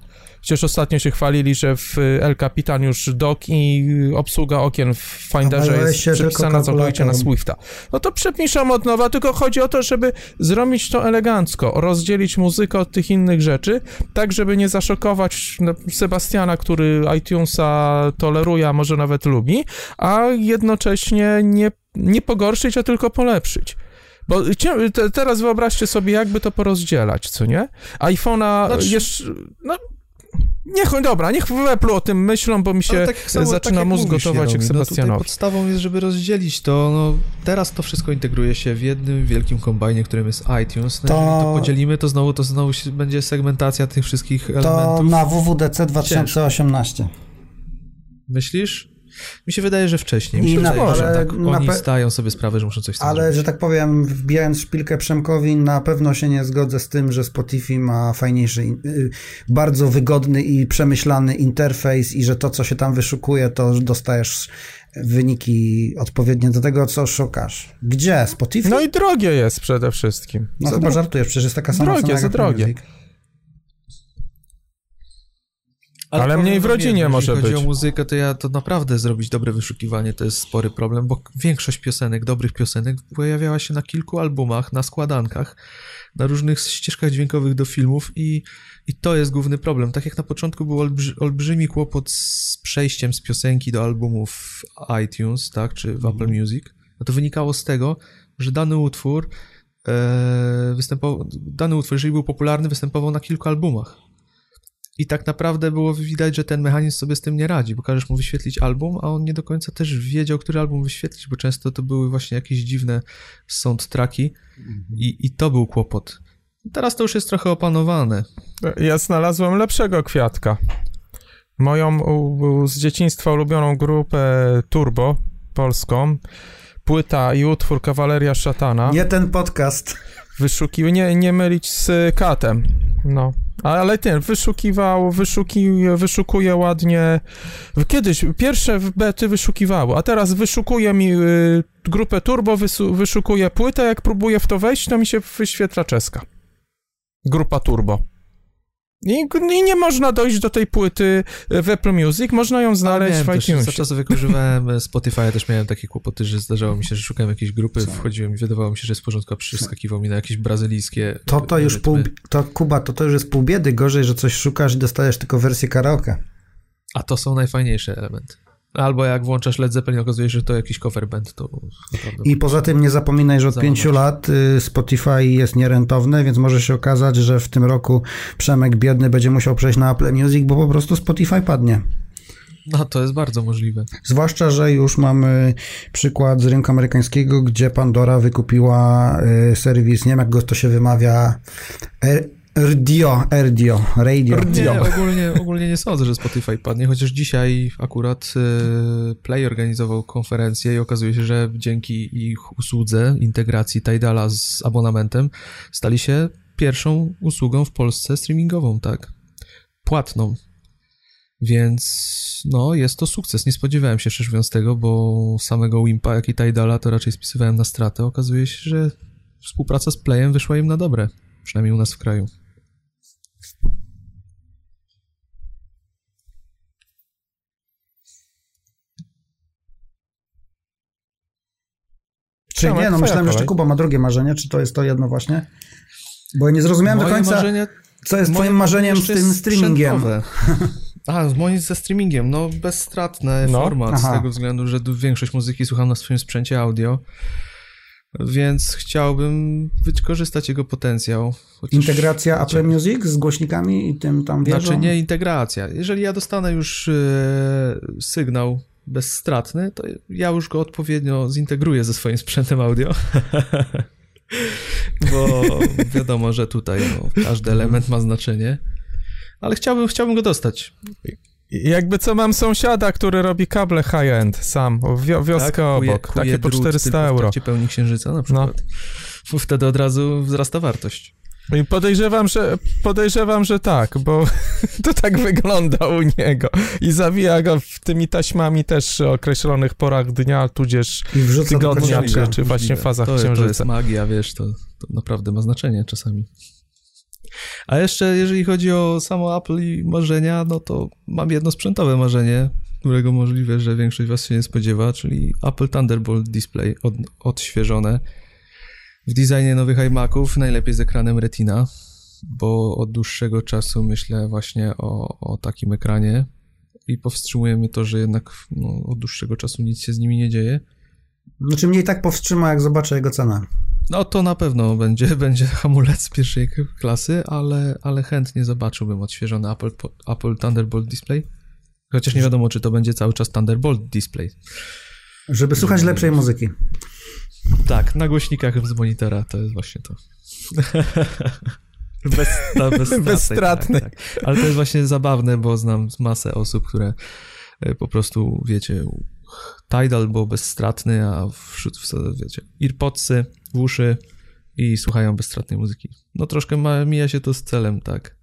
Przecież ostatnio się chwalili, że w y, El Capitan już dock i obsługa okien w Finderze jest przepisana całkowicie na. Swifta. No to przepiszą od nowa, tylko chodzi o to, żeby zrobić to elegancko, rozdzielić muzykę od tych innych rzeczy, tak żeby nie zaszokować no, Sebastiana, który iTunesa toleruje, a może nawet lubi, a jednocześnie nie, nie pogorszyć, a tylko polepszyć. Bo teraz wyobraźcie sobie, jakby to porozdzielać, co nie? iPhone'a Znaczy- jeszcze... No, Niech, dobra, niech w Apple o tym myślą, bo mi się tak samo- zaczyna jak mózg gotować jak Jaromir, no Sebastianowi. podstawą jest, żeby rozdzielić to, no teraz to wszystko integruje się w jednym wielkim kombajnie, którym jest iTunes. No To- Jeżeli to podzielimy, to znowu to znowu się, będzie segmentacja tych wszystkich To elementów. na WWDC 2018. Myślisz? Mi się wydaje, że wcześniej. Mi I się na- wydaje, że ale tak na oni pe- zdają sobie sprawę, że muszą coś z tym Ale, zrobić. że tak powiem, wbijając szpilkę Przemkowi, na pewno się nie zgodzę z tym, że Spotify ma fajniejszy, y, bardzo wygodny i przemyślany interfejs i że to, co się tam wyszukuje, to dostajesz wyniki odpowiednie do tego, co szukasz. Gdzie? Spotify? No i drogie jest przede wszystkim. No Za chyba dro- żartujesz, przecież jest taka sama Drogie, cena za jak drogie. Music. Ale problem mniej w rodzinie jeśli może chodzi być. o muzykę, to ja to naprawdę zrobić dobre wyszukiwanie to jest spory problem, bo większość piosenek, dobrych piosenek pojawiała się na kilku albumach, na składankach, na różnych ścieżkach dźwiękowych do filmów i, i to jest główny problem. Tak jak na początku był olbrzy, olbrzymi kłopot z przejściem z piosenki do albumów w iTunes, tak, czy w Apple Music, no to wynikało z tego, że dany utwór e, występował, dany utwór, jeżeli był popularny, występował na kilku albumach. I tak naprawdę było widać, że ten mechanizm sobie z tym nie radzi, bo każesz mu wyświetlić album, a on nie do końca też wiedział, który album wyświetlić, bo często to były właśnie jakieś dziwne soundtracki i, i to był kłopot. Teraz to już jest trochę opanowane. Ja znalazłem lepszego kwiatka. Moją u, u, z dzieciństwa ulubioną grupę Turbo polską. Płyta i utwór Kawaleria Szatana. Nie ten podcast. Wyszukiwał, nie, nie mylić z katem. No. Ale ten wyszukiwał, wyszuki, wyszukuje ładnie. Kiedyś pierwsze bety wyszukiwało, a teraz wyszukuje mi y, grupę Turbo, wysu, wyszukuje płytę. Jak próbuję w to wejść, to mi się wyświetla czeska. Grupa Turbo. I, I nie można dojść do tej płyty w Apple Music, można ją znaleźć w też, za iTunesie. czasów jak używałem Spotify, ja też miałem takie kłopoty, że zdarzało mi się, że szukałem jakiejś grupy, wchodziłem i wydawało mi się, że jest w porządku, a przeskakiwał mi na jakieś brazylijskie... To to już pół, to Kuba, to to już jest pół biedy. Gorzej, że coś szukasz i dostajesz tylko wersję karaoke. A to są najfajniejsze elementy. Albo jak włączasz Led Zeppelin, okazuje się, że to jakiś cover band, to. I poza tym nie zapominaj, że od Załamać. pięciu lat y, Spotify jest nierentowny, więc może się okazać, że w tym roku Przemek biedny będzie musiał przejść na Apple Music, bo po prostu Spotify padnie. No, to jest bardzo możliwe. Zwłaszcza, że już mamy przykład z rynku amerykańskiego, gdzie Pandora wykupiła y, serwis, nie wiem jak go to się wymawia, RDO, RDO, Radio. Nie, ogólnie, ogólnie nie sądzę, że Spotify padnie, chociaż dzisiaj akurat e, Play organizował konferencję i okazuje się, że dzięki ich usłudze integracji Tidala z abonamentem stali się pierwszą usługą w Polsce streamingową, tak? Płatną. Więc no, jest to sukces. Nie spodziewałem się szczerze mówiąc tego, bo samego Wimpa, jak i Tidala to raczej spisywałem na stratę. Okazuje się, że współpraca z Playem wyszła im na dobre. Przynajmniej u nas w kraju. Czy Przemek, nie, no myślałem, że jeszcze. Kuba ma drugie marzenie, czy to jest to jedno właśnie? Bo ja nie zrozumiałem do Moje końca, marzenie co jest twoim marzeniem z tym streamingiem. <laughs> A, moim ze streamingiem, no bezstratny No, format, aha. z tego względu, że większość muzyki słucham na swoim sprzęcie audio, więc chciałbym wykorzystać jego potencjał. Chociaż- Integracja Apple Music z głośnikami i tym tam wieżą? Znaczy nie integracja. Jeżeli ja dostanę już e, sygnał bezstratny, to ja już go odpowiednio zintegruję ze swoim sprzętem audio. <laughs> Bo wiadomo, że tutaj no, każdy element ma znaczenie. Ale chciałbym, chciałbym go dostać. Jakby co mam sąsiada, który robi kable high-end sam, wio, wioskę kuje- obok, kuje takie po drut 400 tylko W euro. trakcie pełni księżyca na przykład. No. Wtedy od razu wzrasta wartość. I podejrzewam, że podejrzewam, że tak, bo <laughs> to tak wygląda u niego. I zawija go w tymi taśmami też o określonych porach dnia, tudzież I wrzuca do tygodnia, czy, czy właśnie Możliwe. fazach to, To jest księżyca. magia, wiesz, to, to naprawdę ma znaczenie czasami. A jeszcze jeżeli chodzi o samo Apple i marzenia, no to mam jedno sprzętowe marzenie, którego możliwe, że większość was się nie spodziewa, czyli Apple Thunderbolt Display od, odświeżone w designie nowych iMaców, najlepiej z ekranem Retina, bo od dłuższego czasu myślę właśnie o, o takim ekranie i powstrzymuje mnie to, że jednak no, od dłuższego czasu nic się z nimi nie dzieje. Znaczy mnie i tak powstrzyma, jak zobaczę jego cenę. No to na pewno będzie, <laughs> będzie hamulec pierwszej klasy, ale, ale chętnie zobaczyłbym odświeżony Apple, Apple Thunderbolt Display. Chociaż nie wiadomo, czy to będzie cały czas Thunderbolt Display. Żeby słuchać lepszej muzyki. Tak, na głośnikach z monitora to jest właśnie to. <laughs> Bez, ta, bezstratny. Bezstratny. Tak, tak. Ale to jest właśnie zabawne, bo znam masę osób, które e, po prostu, wiecie, Tidal był bezstratny, a wśród, wiecie, earpodsy w uszy i słuchają bezstratnej muzyki. No troszkę ma, mija się to z celem, tak,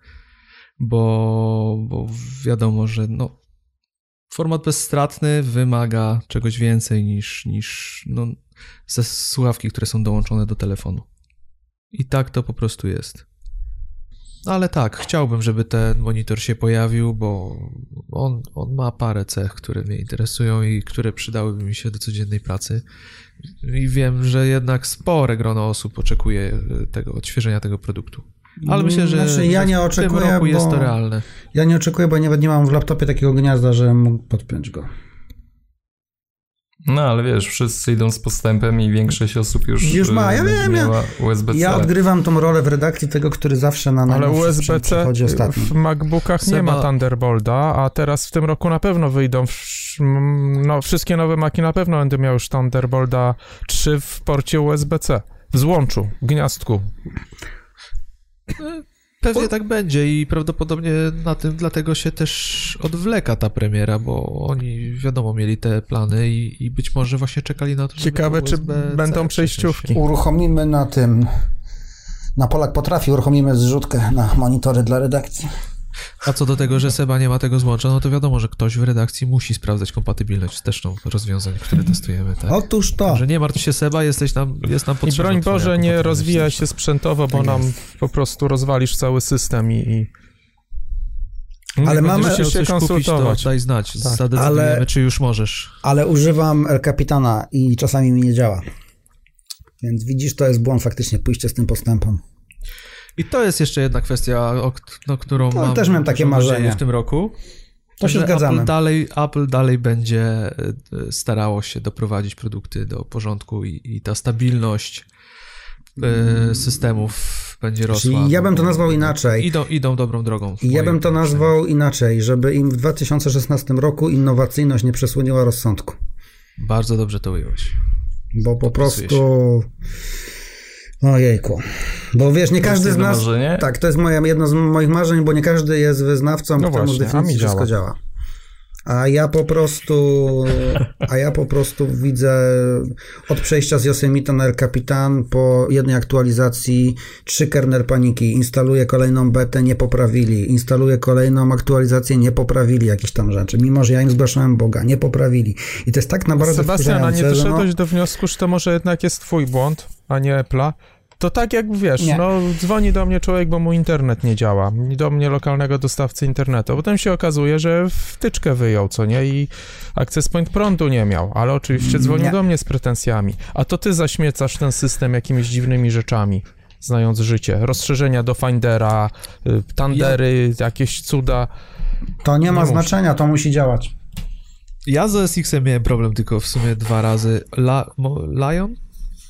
bo, bo wiadomo, że no, format bezstratny wymaga czegoś więcej niż, niż no, ze słuchawki, które są dołączone do telefonu. I tak to po prostu jest. Ale tak, chciałbym, żeby ten monitor się pojawił, bo on, on ma parę cech, które mnie interesują i które przydałyby mi się do codziennej pracy. I wiem, że jednak spore grono osób oczekuje e, tego odświeżenia tego produktu. Ale myślę, że Znaczy, ja nie w oczekuję, tym roku jest to realne. Ja nie oczekuję, bo nawet nie mam w laptopie takiego gniazda, że mógł podpiąć go. No ale wiesz, wszyscy idą z postępem i większość osób już, Już ma, y, ja będzie wiem, ja- USB-C. Ja odgrywam tą rolę w redakcji tego, który zawsze na Ale USB-C w MacBookach nie Seba- ma Thunderbolta, a teraz w tym roku na pewno wyjdą, no wszystkie nowe Maki na pewno będą miały już Thunderbolta 3 w porcie USB-C. W złączu, w gniazdku. Pewnie tak będzie i prawdopodobnie na tym dlatego się też odwleka ta premiera, bo oni wiadomo mieli te plany i, i być może właśnie czekali na to, Ciekawe, czy będą przejściówki. Uruchomimy na tym. Na Polak potrafi, uruchomimy zrzutkę na monitory dla redakcji. A co do tego, że Seba nie ma tego złącza, no to wiadomo, że ktoś w redakcji musi sprawdzać kompatybilność wsteczną rozwiązań, które testujemy, tak? Otóż to. Że nie martw się Seba, jesteś nam, jest nam I potrzebna broń Boże, nie rozwijaj się sprzętowo, bo Tak nam po prostu rozwalisz cały system i... i... Ale Nie mamy- Chciał się coś kupić, to konsultować. daj znać, Tak. zadecydujemy, Ale- czy już możesz. Ale używam El Capitana i czasami mi nie działa. Więc widzisz, to jest błąd faktycznie, pójście z tym postępem. I to jest jeszcze jedna kwestia, o, no, którą To mam też miałem takie marzenie. w tym roku. To się zgadzamy. Apple dalej, Apple dalej będzie e, starało się doprowadzić produkty do porządku i, i ta stabilność e, systemów będzie rosła. Czyli ja bym to nazwał inaczej. Idą, idą dobrą drogą. ja bym to nazwał inaczej, żeby im w 2016 roku innowacyjność nie przesłoniła rozsądku. Bardzo dobrze to ująłeś. Bo po prostu. Ojejku. Bo wiesz, nie każdy z nas. marzenie? Tak, to jest moje, jedno z moich marzeń, bo nie każdy jest wyznawcą, No któremu właśnie, definicji wszystko działa. A ja po prostu, <laughs> a ja po prostu widzę od przejścia z Yosemite na El Capitan po jednej aktualizacji trzy kernel paniki. Instaluję kolejną betę, nie poprawili. Instaluję kolejną aktualizację, nie poprawili jakichś tam rzeczy. Mimo, że ja im zgłaszałem Boga, nie poprawili. I to jest tak naprawdę Sebastian, a nie że no- doszedłeś do wniosku, że to może jednak jest twój błąd, a nie Apple'a? To tak jak wiesz, Nie. no dzwoni do mnie człowiek, bo mu internet nie działa, do mnie lokalnego dostawcy internetu. Potem się okazuje, że wtyczkę wyjął, co nie, i access point prądu nie miał, ale oczywiście dzwonił Nie. do mnie z pretensjami. A to ty zaśmiecasz ten system jakimiś dziwnymi rzeczami, znając życie. Rozszerzenia do Findera, y, Tandery, jakieś cuda. To nie ma Nie musi. znaczenia, to musi działać. Ja z OS X-em miałem problem tylko w sumie dwa razy. La, mo, Lion?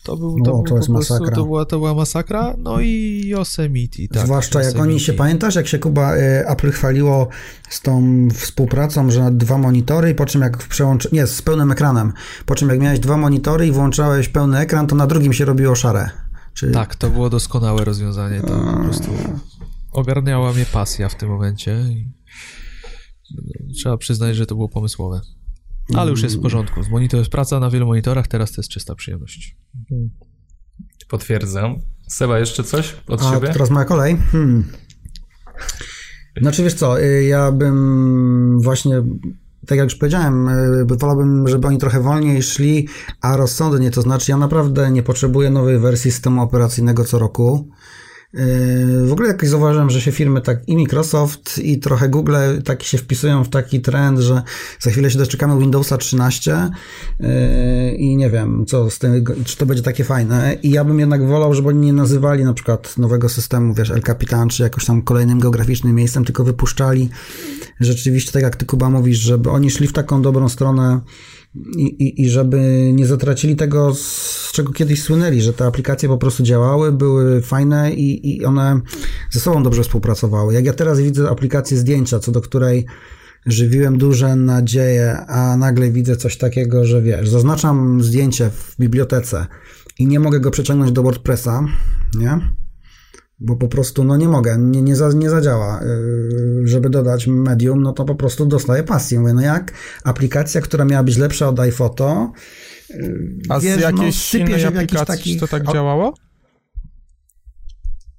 To, był, No, to, to był jest prostu, masakra. To była, to była masakra. No i Yosemite. Tak, Zwłaszcza jak oni Yosemite. się, pamiętasz, jak się Kuba y, Apple chwaliło z tą współpracą, że dwa monitory i po czym jak przełączy... Nie, z pełnym ekranem. Po czym jak miałeś dwa monitory i włączałeś pełny ekran, to na drugim się robiło szare. Czyli Tak, to było doskonałe rozwiązanie. To po prostu ogarniała mnie pasja w tym momencie. I trzeba przyznać, że to było pomysłowe. Ale już jest w porządku. Z monitor jest praca na wielu monitorach, teraz to jest czysta przyjemność. Potwierdzam. Seba, jeszcze coś od A siebie? teraz moja kolej. Hmm. Znaczy wiesz co, y, ja bym właśnie, tak jak już powiedziałem, y, wolałbym, żeby oni trochę wolniej szli, a rozsądnie, to znaczy ja naprawdę nie potrzebuję nowej wersji systemu operacyjnego co roku. Y, W ogóle jakoś zauważyłem, że się firmy tak i Microsoft i trochę Google tak się wpisują w taki trend, że za chwilę się doczekamy Windowsa 13 yy, i nie wiem, co z tego, czy to będzie takie fajne. I ja bym jednak wolał, żeby oni nie nazywali na przykład nowego systemu, wiesz, El Capitan, czy jakoś tam kolejnym geograficznym miejscem, tylko wypuszczali rzeczywiście, tak jak ty Kuba mówisz, żeby oni szli w taką dobrą stronę i, i, i żeby nie zatracili tego, z czego kiedyś słynęli, że te aplikacje po prostu działały, były fajne i, i one ze sobą dobrze współpracowały. Jak ja teraz widzę aplikację zdjęcia, co do której żywiłem duże nadzieje, a nagle widzę coś takiego, że wiesz, zaznaczam zdjęcie w bibliotece i nie mogę go przeciągnąć do WordPressa, nie? Bo po prostu no nie mogę, nie, nie, za, nie zadziała. Yy, Żeby dodać medium, no to po prostu dostaję pasję. Mówię, no jak aplikacja, która miała być lepsza od iPhoto, yy, A z wiesz, no, jakiejś sypie innej aplikacji takich- to tak działało?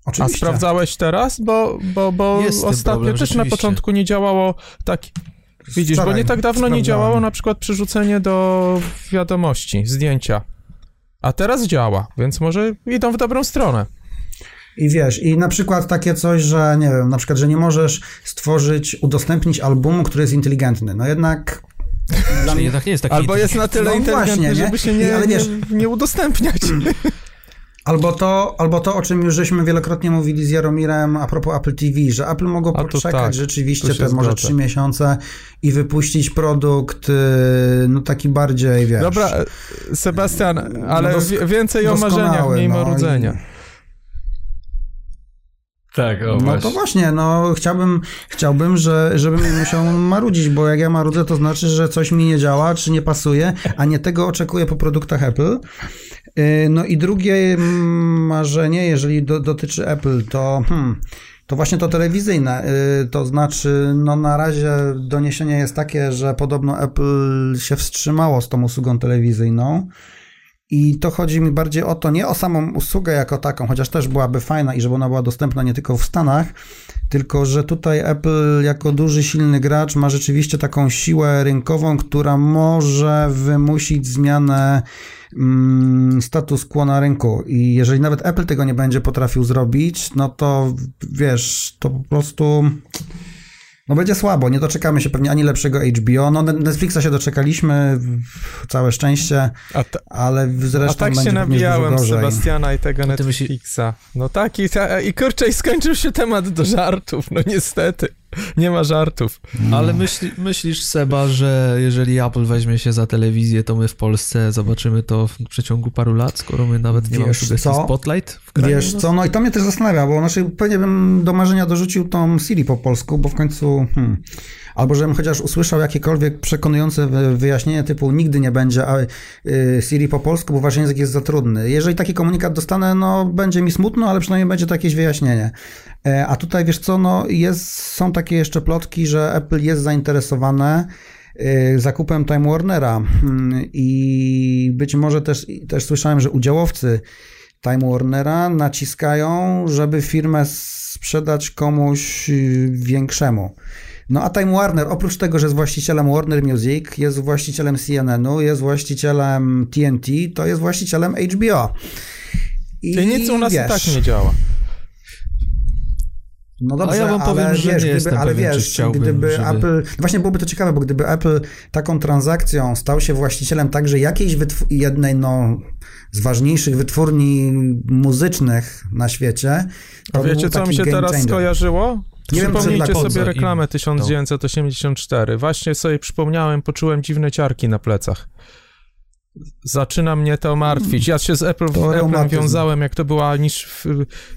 A Oczywiście. sprawdzałeś teraz? Bo, bo, bo Jest z ostatnio problem, też na początku nie działało tak... Widzisz, bo Wczoraj nie tak dawno nie działało na przykład przerzucenie do wiadomości, zdjęcia. A teraz działa, więc może idą w dobrą stronę. I wiesz, i na przykład takie coś, że nie wiem, na przykład, że nie możesz stworzyć, udostępnić albumu, który jest inteligentny. No jednak dla Czyli mnie jednak nie jest taki... Albo jest na tyle No inteligentny, właśnie, nie? żeby się nie, Ale wiesz- nie, nie udostępniać. <clears throat> Albo to, albo to, o czym już żeśmy wielokrotnie mówili z Jaromirem a propos Apple TV, że Apple mogło poczekać tak, rzeczywiście te może trzy miesiące i wypuścić produkt, y, no taki bardziej, wiesz... Dobra, e, Sebastian, ale No dosk- więcej o marzeniach, mniej no marudzenia. i- Tak, o No właśnie. to właśnie, no chciałbym, chciałbym, że, żebym musiał marudzić, bo jak ja marudzę, to znaczy, że coś mi nie działa, czy nie pasuje, a nie tego oczekuję po produktach Apple. Yy, No i drugie mm, marzenie, jeżeli do, dotyczy Apple, to hmm, to właśnie to telewizyjne. Yy, To znaczy, no na razie doniesienie jest takie, że podobno Apple się wstrzymało z tą usługą telewizyjną. I to chodzi mi bardziej o to, nie o samą usługę jako taką, chociaż też byłaby fajna i żeby ona była dostępna nie tylko w Stanach, tylko że tutaj Apple jako duży, silny gracz ma rzeczywiście taką siłę rynkową, która może wymusić zmianę mm, status quo na rynku. I jeżeli nawet Apple tego nie będzie potrafił zrobić, no to wiesz, to po prostu. No będzie słabo, nie doczekamy się pewnie ani lepszego HBO. No Netflixa się doczekaliśmy, całe szczęście, A, ta, ale a zresztą tak będzie się nabijałem. Sebastiana i tego Netflixa. No tak, i, ta, i kurczę, i skończył się temat do żartów, no niestety. Nie ma żartów. Ale myśli, myślisz, Seba, że jeżeli Apple weźmie się za telewizję, to my w Polsce zobaczymy to w przeciągu paru lat, skoro my nawet nie mamy Wiesz sugestii co? Spotlight w kraju? Wiesz co, no i to mnie też zastanawia, bo znaczy pewnie bym do marzenia dorzucił tą Siri po polsku, bo w końcu, hmm, albo żebym chociaż usłyszał jakiekolwiek przekonujące wy- wyjaśnienie typu nigdy nie będzie a, y, Siri po polsku, bo wasz język jest za trudny. Jeżeli taki komunikat dostanę, no będzie mi smutno, ale przynajmniej będzie to jakieś wyjaśnienie. E, A tutaj wiesz co, no jest, są takie jeszcze plotki, że Apple jest zainteresowane y, zakupem Time Warnera Hmm, i być może też, też słyszałem, że udziałowcy Time Warnera naciskają, żeby firmę sprzedać komuś y, większemu. No a Time Warner, oprócz tego, że jest właścicielem Warner Music, jest właścicielem CNN-u, jest właścicielem TNT, to jest właścicielem HBO. I nic u nas wiesz, i tak nie działa. No dobrze, A ja wam powiem, ale że wiesz, nie gdyby, jestem ale pewien, wiesz, chciałbym, gdyby żeby- Apple, no właśnie byłoby to ciekawe, bo gdyby Apple taką transakcją stał się właścicielem także jakiejś wytw- jednej, no, z ważniejszych wytwórni muzycznych na świecie, to A wiecie, co mi się teraz changer. skojarzyło? Nie wiem, Przypomnijcie dla sobie reklamę im 1984. Właśnie sobie przypomniałem, poczułem dziwne ciarki na plecach. Zaczyna mnie to martwić. Ja się z Apple, Apple wiązałem, jak to była niż,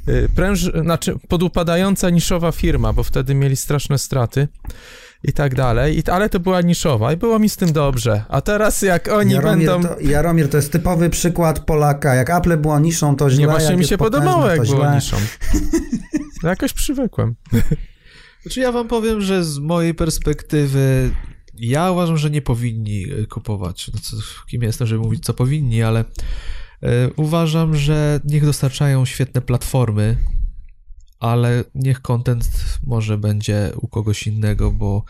y, pręż, znaczy podupadająca niszowa firma, bo wtedy mieli straszne straty i tak dalej. I, ale to była niszowa i było mi z tym dobrze. A teraz jak oni Jaromir, będą... to, Jaromir to jest typowy przykład Polaka. Jak Apple było niszą, to źle. Nie, właśnie mi się podobało, jak było niszą. Jakoś przywykłem. Znaczy ja wam powiem, że z mojej perspektywy ja uważam, że nie powinni e, kupować. No co, kim jestem, żeby mówić, co powinni, ale e, uważam, że niech dostarczają świetne platformy, ale niech content może będzie u kogoś innego, bo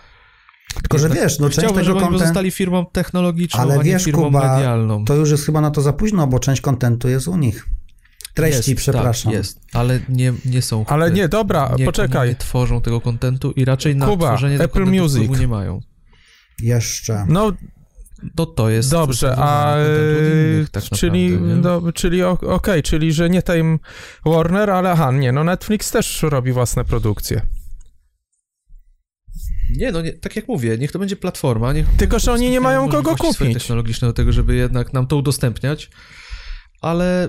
Tylko, że jednak wiesz, no część chciałbym, tego content... pozostali firmą technologiczną, Ale a nie wiesz, firmą Kuba, medialną. To już jest chyba na to za późno, bo część kontentu jest u nich. Treści, jest, przepraszam. Tak, jest, ale nie, nie są... Ale nie, dobra, nie, poczekaj. Nie tworzą tego kontentu i raczej na Kuba, tworzenie tego Apple kontentu Music. nie mają. Jeszcze. No To to jest... Dobrze, a innych tak czyli, naprawdę, do, czyli okej, czyli że nie Time Warner, ale aha, nie, no Netflix też robi własne produkcje. Nie, no nie, tak jak mówię, niech to będzie platforma. Niech Tylko, że oni nie mają kogo kupić. technologiczne do tego, żeby jednak nam to udostępniać. Ale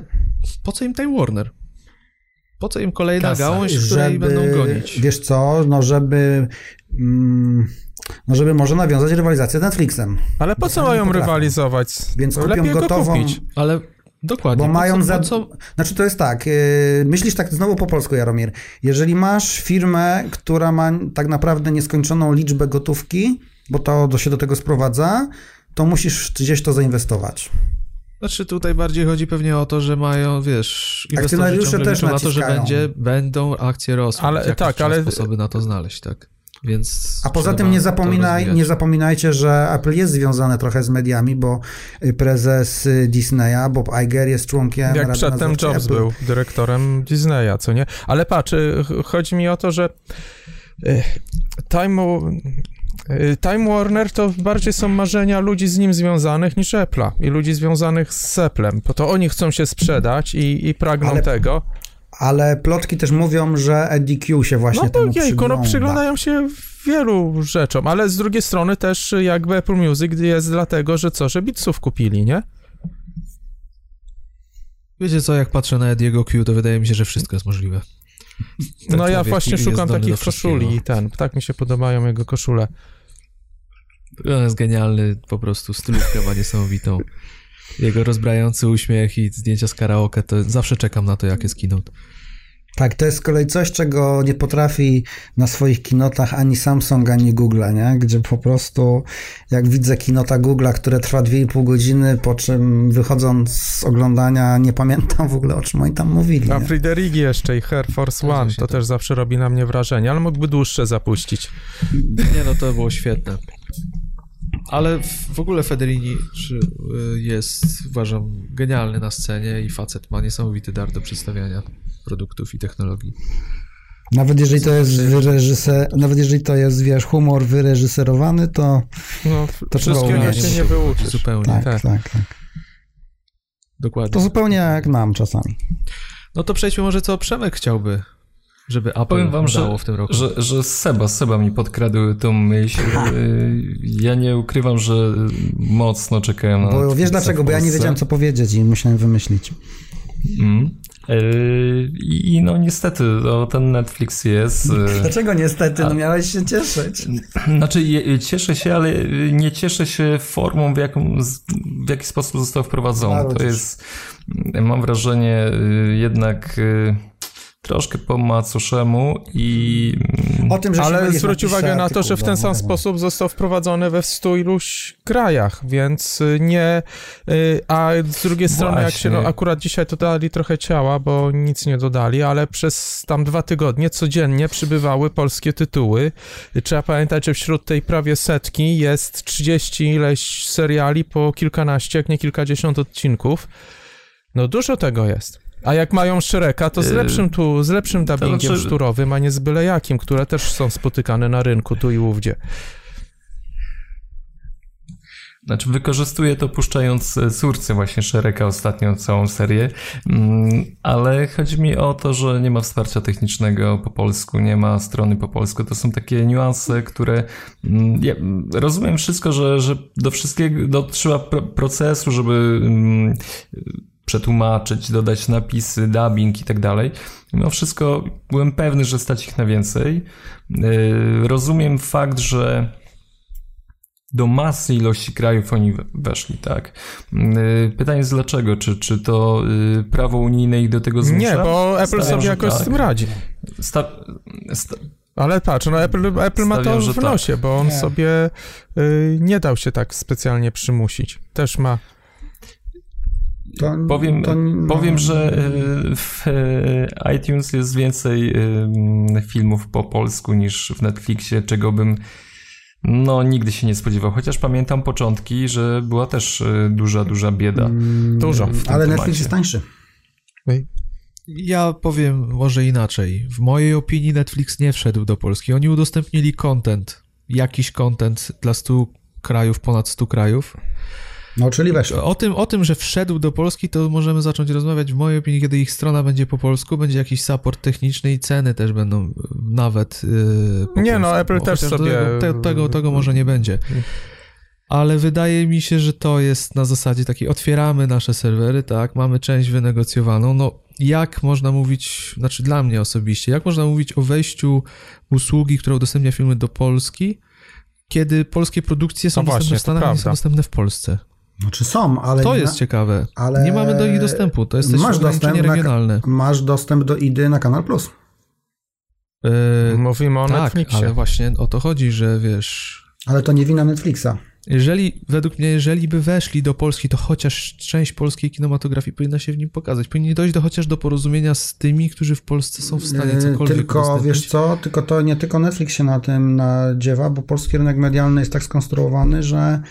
po co im Time Warner? Po co im kolejna Kasa. gałąź, której będą gonić? Wiesz co, no żeby... Mm, no żeby może nawiązać rywalizację z Netflixem. Ale po co mają rywalizować? Więc kupią Lepiej go gotową- kupić. Ale dokładnie. Bo po mają co, za... po co, Znaczy to jest tak, yy, myślisz tak znowu po polsku, Jaromir. Jeżeli masz firmę, która ma tak naprawdę nieskończoną liczbę gotówki, bo to do, się do tego sprowadza, to musisz gdzieś to zainwestować. Znaczy tutaj bardziej chodzi pewnie o to, że mają, wiesz, Akcjonariusze też na to, że będzie, będą akcje rosły. Ale- tak, ale- sposoby na to znaleźć, tak. Więc A poza tym nie, zapominaj, nie zapominajcie, że Apple jest związane trochę z mediami, bo y, prezes y, Disneya, Bob Iger jest członkiem Jak przedtem Jobs Apple. był dyrektorem Disneya, co nie? Ale patrz, y, ch- chodzi mi o to, że Time, Time Warner to bardziej są marzenia ludzi z nim związanych niż Apple'a i ludzi związanych z Applem, bo to oni chcą się sprzedać i, i pragną Ale- tego. Ale plotki też mówią, że EDQ się właśnie No to temu jejku, no przygląda. przyglądają się wielu rzeczom, ale z drugiej strony też jakby Apple Music jest dlatego, że co, że Beatsów kupili, nie? Wiecie co, jak patrzę na Ediego Q, to wydaje mi się, że wszystko jest możliwe. Ten No ja właśnie szukam takich koszuli i ten, tak mi się podobają jego koszule. On jest genialny, po prostu stylówkę ma niesamowitą. Jego rozbrajający uśmiech i zdjęcia z karaoke, to zawsze czekam na to, jak jest keynote. Tak, to jest z kolei coś, czego nie potrafi na swoich kinotach ani Samsung, ani Google, nie? Gdzie po prostu jak widzę kinota Google'a, które trwa 2,5 godziny, po czym wychodząc z oglądania nie pamiętam w ogóle o czym oni tam mówili. A? Friderigi jeszcze i Air Force One, to tak. też zawsze robi na mnie wrażenie, ale mógłby dłuższe zapuścić. Nie no, to było świetne. Ale w- w ogóle Federini czy, y, jest, uważam, genialny na scenie i facet ma niesamowity dar do przedstawiania produktów i technologii. Nawet jeżeli to jest wyreżyser... nawet jeżeli to jest, wiesz, humor wyreżyserowany, to No, To trzeba umieć. się nie wyuczysz. Zupełnie, tak, tak. tak, tak. dokładnie. To zupełnie jak nam czasami. No to przejdźmy może co Przemek chciałby, żeby Apple Powiem wam, że, w tym roku. że, że Seba, Seba mi podkradł tą myśl. Y, Ja nie ukrywam, że mocno czekałem na Bo wiesz dlaczego? Bo ja nie wiedziałem, co powiedzieć i musiałem wymyślić. Mm. Y, I no niestety, no, ten Netflix jest. y, <laughs> Dlaczego niestety? No miałeś się cieszyć. <clears throat> Znaczy, cieszę się, ale nie cieszę się formą, w, jaką, w jaki sposób został wprowadzony. To jest, mam wrażenie, jednak y, troszkę po macoszemu i O tym, że Ale zwróć uwagę na to, że w ten sam sposób został wprowadzony we stu iluś krajach, więc y, nie... y, A z drugiej strony, jak się, no Właśnie. akurat dzisiaj to dali trochę ciała, bo nic nie dodali, ale przez tam dwa tygodnie codziennie przybywały polskie tytuły. Trzeba pamiętać, że wśród tej prawie setki jest 30 ileś seriali po kilkanaście, jak nie kilkadziesiąt odcinków. No dużo tego jest. A jak mają Szereka, to z Yy, lepszym tu, z lepszym dubbingiem znaczy- szturowym, a nie z byle jakim, które też są spotykane na rynku tu i ówdzie. Znaczy wykorzystuję to puszczając e, córce właśnie Szereka ostatnio całą serię, Mm, ale chodzi mi o to, że nie ma wsparcia technicznego po polsku, nie ma strony po polsku. To są takie niuanse, które mm, ja rozumiem wszystko, że, że do wszystkiego do, trzeba pr- procesu, żeby mm, przetłumaczyć, dodać napisy, dubbing i tak dalej. Mimo wszystko byłem pewny, że stać ich na więcej. Yy, Rozumiem fakt, że do masy ilości krajów oni we- weszli, tak? Yy, Pytanie jest dlaczego? Czy, czy to yy, prawo unijne ich do tego zmusza? Nie, bo Apple Stawiam, sobie jakoś tak. z tym radzi. Sta- sta- Ale patrz, no Apple, Apple ma to Stawiam, w tak. nosie, bo on Nie. sobie y, nie dał się tak specjalnie przymusić. Też ma. To, Powiem, to, no, powiem, że yy, w yy, iTunes jest więcej filmów po polsku niż w Netflixie, czego bym no nigdy się nie spodziewał. Chociaż pamiętam początki, że była też yy, duża, duża bieda. Mm, Dużo. Ale temacie. Netflix jest tańszy. Ja powiem może inaczej. W mojej opinii Netflix nie wszedł do Polski. Oni udostępnili content, jakiś content dla 100 krajów, ponad 100 krajów. No, czyli weszło. O tym, o tym, że wszedł do Polski, to możemy zacząć rozmawiać w mojej opinii, kiedy ich strona będzie po polsku, będzie jakiś support techniczny i ceny też będą y, nawet yy, po Nie, no. Apple też sobie- Tego, te, tego, tego może nie będzie. Ale wydaje mi się, że to jest na zasadzie takiej, otwieramy nasze serwery, tak, mamy część wynegocjowaną, no jak można mówić, znaczy dla mnie osobiście, jak można mówić o wejściu usługi, która udostępnia filmy do Polski, kiedy polskie produkcje są No właśnie, dostępne w Stanach, nie są dostępne w Polsce. No, czy są, ale... To nie jest na- ciekawe. ale Nie mamy do nich dostępu, to jest też masz ograniczenie dostęp na- regionalne. Masz dostęp do IDY na Kanal Plus. Yy, Mówimy o tak, Netflixie. ale właśnie o to chodzi, że wiesz... Ale to nie wina Netflixa. Jeżeli, według mnie, jeżeli by weszli do Polski, to chociaż część polskiej kinematografii powinna się w nim pokazać. Powinni dojść do, chociaż do porozumienia z tymi, którzy w Polsce są w stanie Yy, cokolwiek Tylko, udostępnić. wiesz co, tylko to nie tylko Netflix się na tym nadziewa, bo polski rynek medialny jest tak skonstruowany, że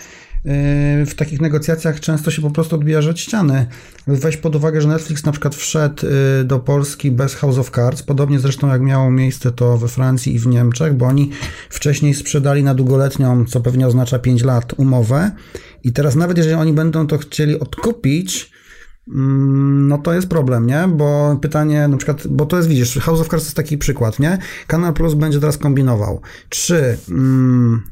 w takich negocjacjach często się po prostu odbija od ściany. Weź pod uwagę, że Netflix na przykład wszedł yy, do Polski bez House of Cards, podobnie zresztą jak miało miejsce to we Francji i w Niemczech, bo oni wcześniej sprzedali na długoletnią, co pewnie oznacza 5 lat, umowę i teraz nawet jeżeli oni będą to chcieli odkupić, Mm, No to jest problem, nie? Bo pytanie na przykład, bo to jest, widzisz, House of Cards jest taki przykład, nie? Kanal Plus będzie teraz kombinował. Czy, mm,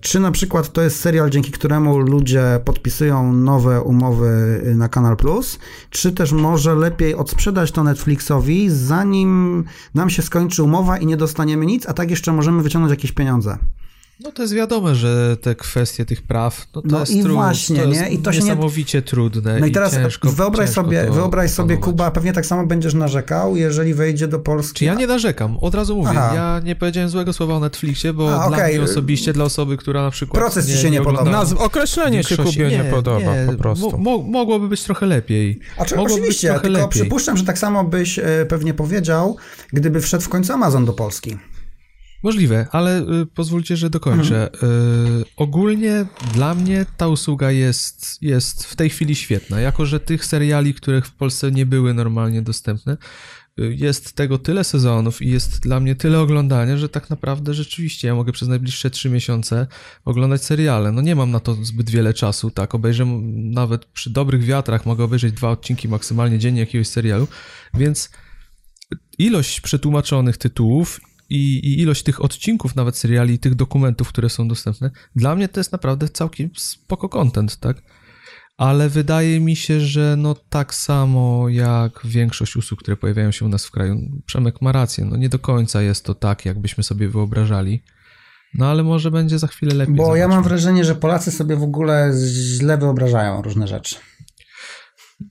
czy na przykład to jest serial, dzięki któremu ludzie podpisują nowe umowy na Kanal Plus, czy też może lepiej odsprzedać to Netflixowi, zanim nam się skończy umowa i nie dostaniemy nic, a tak jeszcze możemy wyciągnąć jakieś pieniądze. No to jest wiadomo, że te kwestie tych praw, no to No jest i trud, właśnie, to jest nie? I to się nie- niesamowicie trudne No i teraz ciężko, wyobraź ciężko sobie, to wyobraź sobie. Kuba, pewnie tak samo będziesz narzekał, jeżeli wejdzie do Polski. Czy ja nie narzekam, od razu mówię, Aha. ja nie powiedziałem złego słowa o Netflixie, bo A, dla mnie osobiście, dla osoby, która na przykład Proces ci się nie podoba. oglądała Nazw, określenie się Kubie nie, podoba po Mo, prostu. mo, mogłoby być trochę lepiej. A czy, Mogłoby oczywiście, być trochę tylko lepiej. przypuszczam, że tak samo byś e, pewnie powiedział, gdyby wszedł w końcu Amazon do Polski. Możliwe, ale y, pozwólcie, że dokończę. Mhm. Y, ogólnie dla mnie ta usługa jest, jest w tej chwili świetna, jako że tych seriali, które w Polsce nie były normalnie dostępne, y, jest tego tyle sezonów i jest dla mnie tyle oglądania, że tak naprawdę rzeczywiście ja mogę przez najbliższe trzy miesiące oglądać seriale. No nie mam na to zbyt wiele czasu, tak, obejrzę nawet przy dobrych wiatrach, mogę obejrzeć dwa odcinki maksymalnie dziennie jakiegoś serialu, więc ilość przetłumaczonych tytułów i, i ilość tych odcinków, nawet seriali, tych dokumentów, które są dostępne, dla mnie to jest naprawdę całkiem spoko content, tak? Ale wydaje mi się, że no tak samo jak większość usług, które pojawiają się u nas w kraju, Przemek ma rację, no nie do końca jest to tak, jakbyśmy sobie wyobrażali. No ale może będzie za chwilę lepiej. Bo ja zobaczymy. mam wrażenie, że Polacy sobie w ogóle źle wyobrażają różne rzeczy.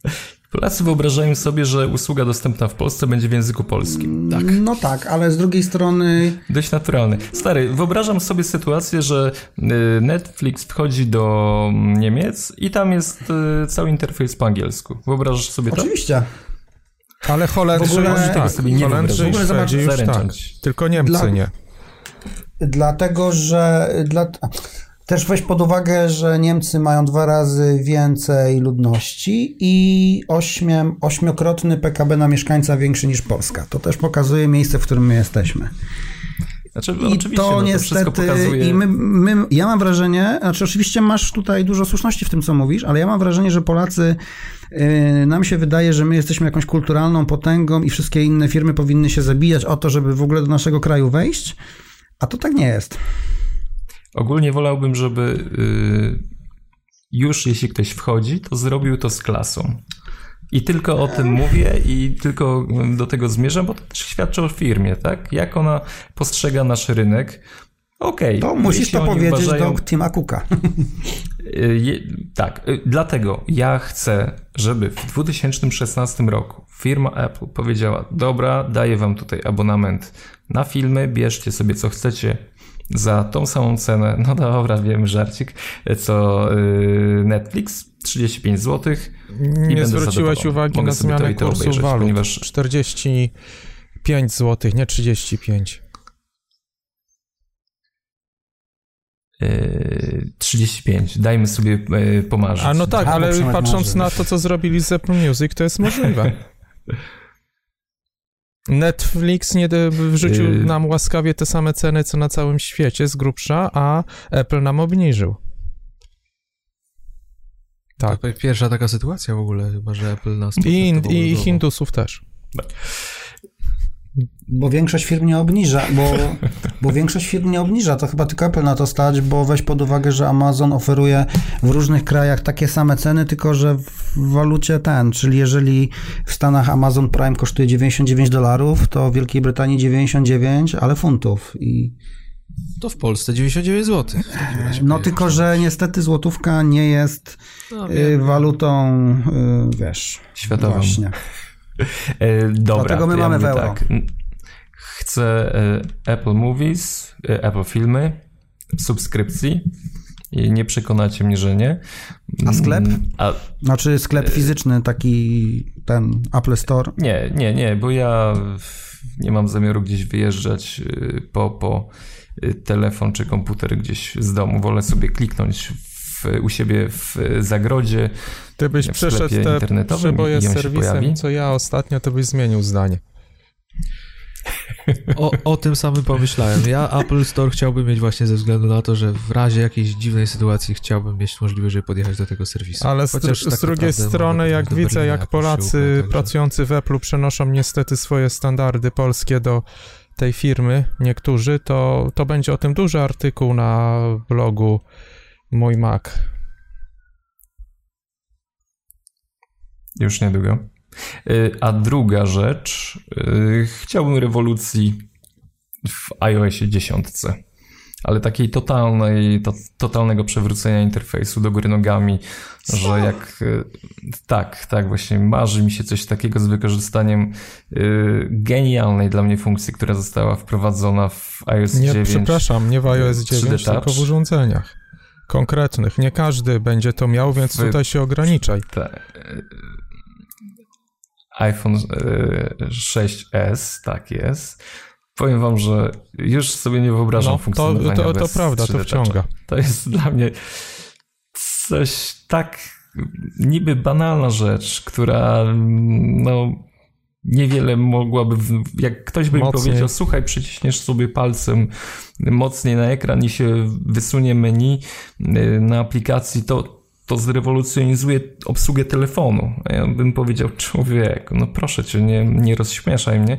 <laughs> Polacy wyobrażają sobie, że usługa dostępna w Polsce będzie w języku polskim. Tak. No tak, ale z drugiej strony Dość naturalny. Stary, wyobrażam sobie sytuację, że y, Netflix wchodzi do Niemiec i tam jest y, cały interfejs po angielsku. Wyobrażasz sobie to? oczywiście. Ale Holendrzy W ogóle- już tego tak, sobie nie Holendrzy i W ogóle zobacz, Szwedzi już tak, tylko Niemcy Dla- nie. Dlatego, że dla... też weź pod uwagę, że Niemcy mają dwa razy więcej ludności i ośmiem, ośmiokrotny PKB na mieszkańca większy niż Polska. To też pokazuje miejsce, w którym my jesteśmy. Znaczy, I oczywiście, to no, to niestety, i my, my, ja mam wrażenie, znaczy oczywiście masz tutaj dużo słuszności w tym, co mówisz, ale ja mam wrażenie, że Polacy, yy, nam się wydaje, że my jesteśmy jakąś kulturalną potęgą i wszystkie inne firmy powinny się zabijać o to, żeby w ogóle do naszego kraju wejść, a to tak nie jest. Ogólnie wolałbym, żeby y, już jeśli ktoś wchodzi, to zrobił to z klasą. I tylko o tym mówię i tylko do tego zmierzam, bo to też świadczy o firmie, tak? Jak ona postrzega nasz rynek. Okej. To musisz to powiedzieć uważają- do Tima Cooka. Y, je- Tak, y, dlatego ja chcę, żeby w 2016 roku firma Apple powiedziała: Dobra, daję wam tutaj abonament na filmy, bierzcie sobie co chcecie za tą samą cenę. No dobra, wiem, żarcik, co y, Netflix 35 zł. Nie zwróciłeś uwagi Mogę na to zmianę i to kursu obejrzeć, walut. ponieważ 45 zł, nie 35. y, 35. Dajmy sobie y, pomarzyć. A no tak, ale patrząc na to, co zrobili z Apple Music, to jest możliwe. <laughs> Netflix nie wrzucił Yy. nam łaskawie te same ceny, co na całym świecie z grubsza, a Apple nam obniżył. Tak. To pierwsza taka sytuacja w ogóle, chyba że Apple nas I, i. Hindusów też. Bo większość firm nie obniża, bo, bo większość firm nie obniża, to chyba tylko Apple na to stać, bo weź pod uwagę, że Amazon oferuje w różnych krajach takie same ceny, tylko że w walucie ten, czyli jeżeli w Stanach Amazon Prime kosztuje 99 dolarów, to w Wielkiej Brytanii 99, ale funtów. I, To w Polsce 99 zł. no tylko, że niestety złotówka nie jest No, wiem. walutą, y, wiesz, Światową. właśnie. E, dobra, Dlatego my mamy w mówię euro. Tak. Chcę e, Apple Movies, e, Apple Filmy, subskrypcji I nie przekonacie mnie, że nie. A sklep? Mm, A Znaczy sklep fizyczny, taki ten Apple Store. nie, nie, nie, bo ja nie mam zamiaru gdzieś wyjeżdżać po, po telefon czy komputer gdzieś z domu. Wolę sobie kliknąć w, u siebie w zagrodzie. Gdybyś w przeszedł te internetowym przeboje z serwisem, co ja ostatnio, to byś zmienił zdanie. O, o tym samym pomyślałem. Ja Apple Store chciałbym mieć właśnie ze względu na to, że w razie jakiejś dziwnej sytuacji chciałbym mieć możliwość, żeby podjechać do tego serwisu. Ale z, Chociaż dru- tak z drugiej strony, jak widzę, Berlina jak Polacy także- pracujący w Apple przenoszą niestety swoje standardy polskie do tej firmy, niektórzy, to, to będzie o tym duży artykuł na blogu Mój Mac. Już niedługo. Y, A druga rzecz, y, chciałbym rewolucji w iOSie 10, ale takiej totalnej, to, totalnego przewrócenia interfejsu do góry nogami, że jak y, tak, tak, właśnie marzy mi się coś takiego z wykorzystaniem y, genialnej dla mnie funkcji, która została wprowadzona w iOS Nie, 9. przepraszam, nie w iOS 3D 9, tylko w urządzeniach konkretnych. Nie każdy będzie to miał, więc Wy- tutaj się ograniczaj. Y, iPhone y, 6s, tak jest. Powiem wam, że już sobie nie wyobrażam No, to, funkcjonowania to, to bez prawda, 3D to wciąga. To jest dla mnie coś tak niby banalna rzecz, która no niewiele mogłaby, jak ktoś by mi powiedział, słuchaj, przyciśniesz sobie palcem mocniej na ekran i się wysunie menu y, na aplikacji, to to zrewolucjonizuje obsługę telefonu. A Ja bym powiedział, człowieku, no proszę cię, nie, nie rozśmieszaj mnie.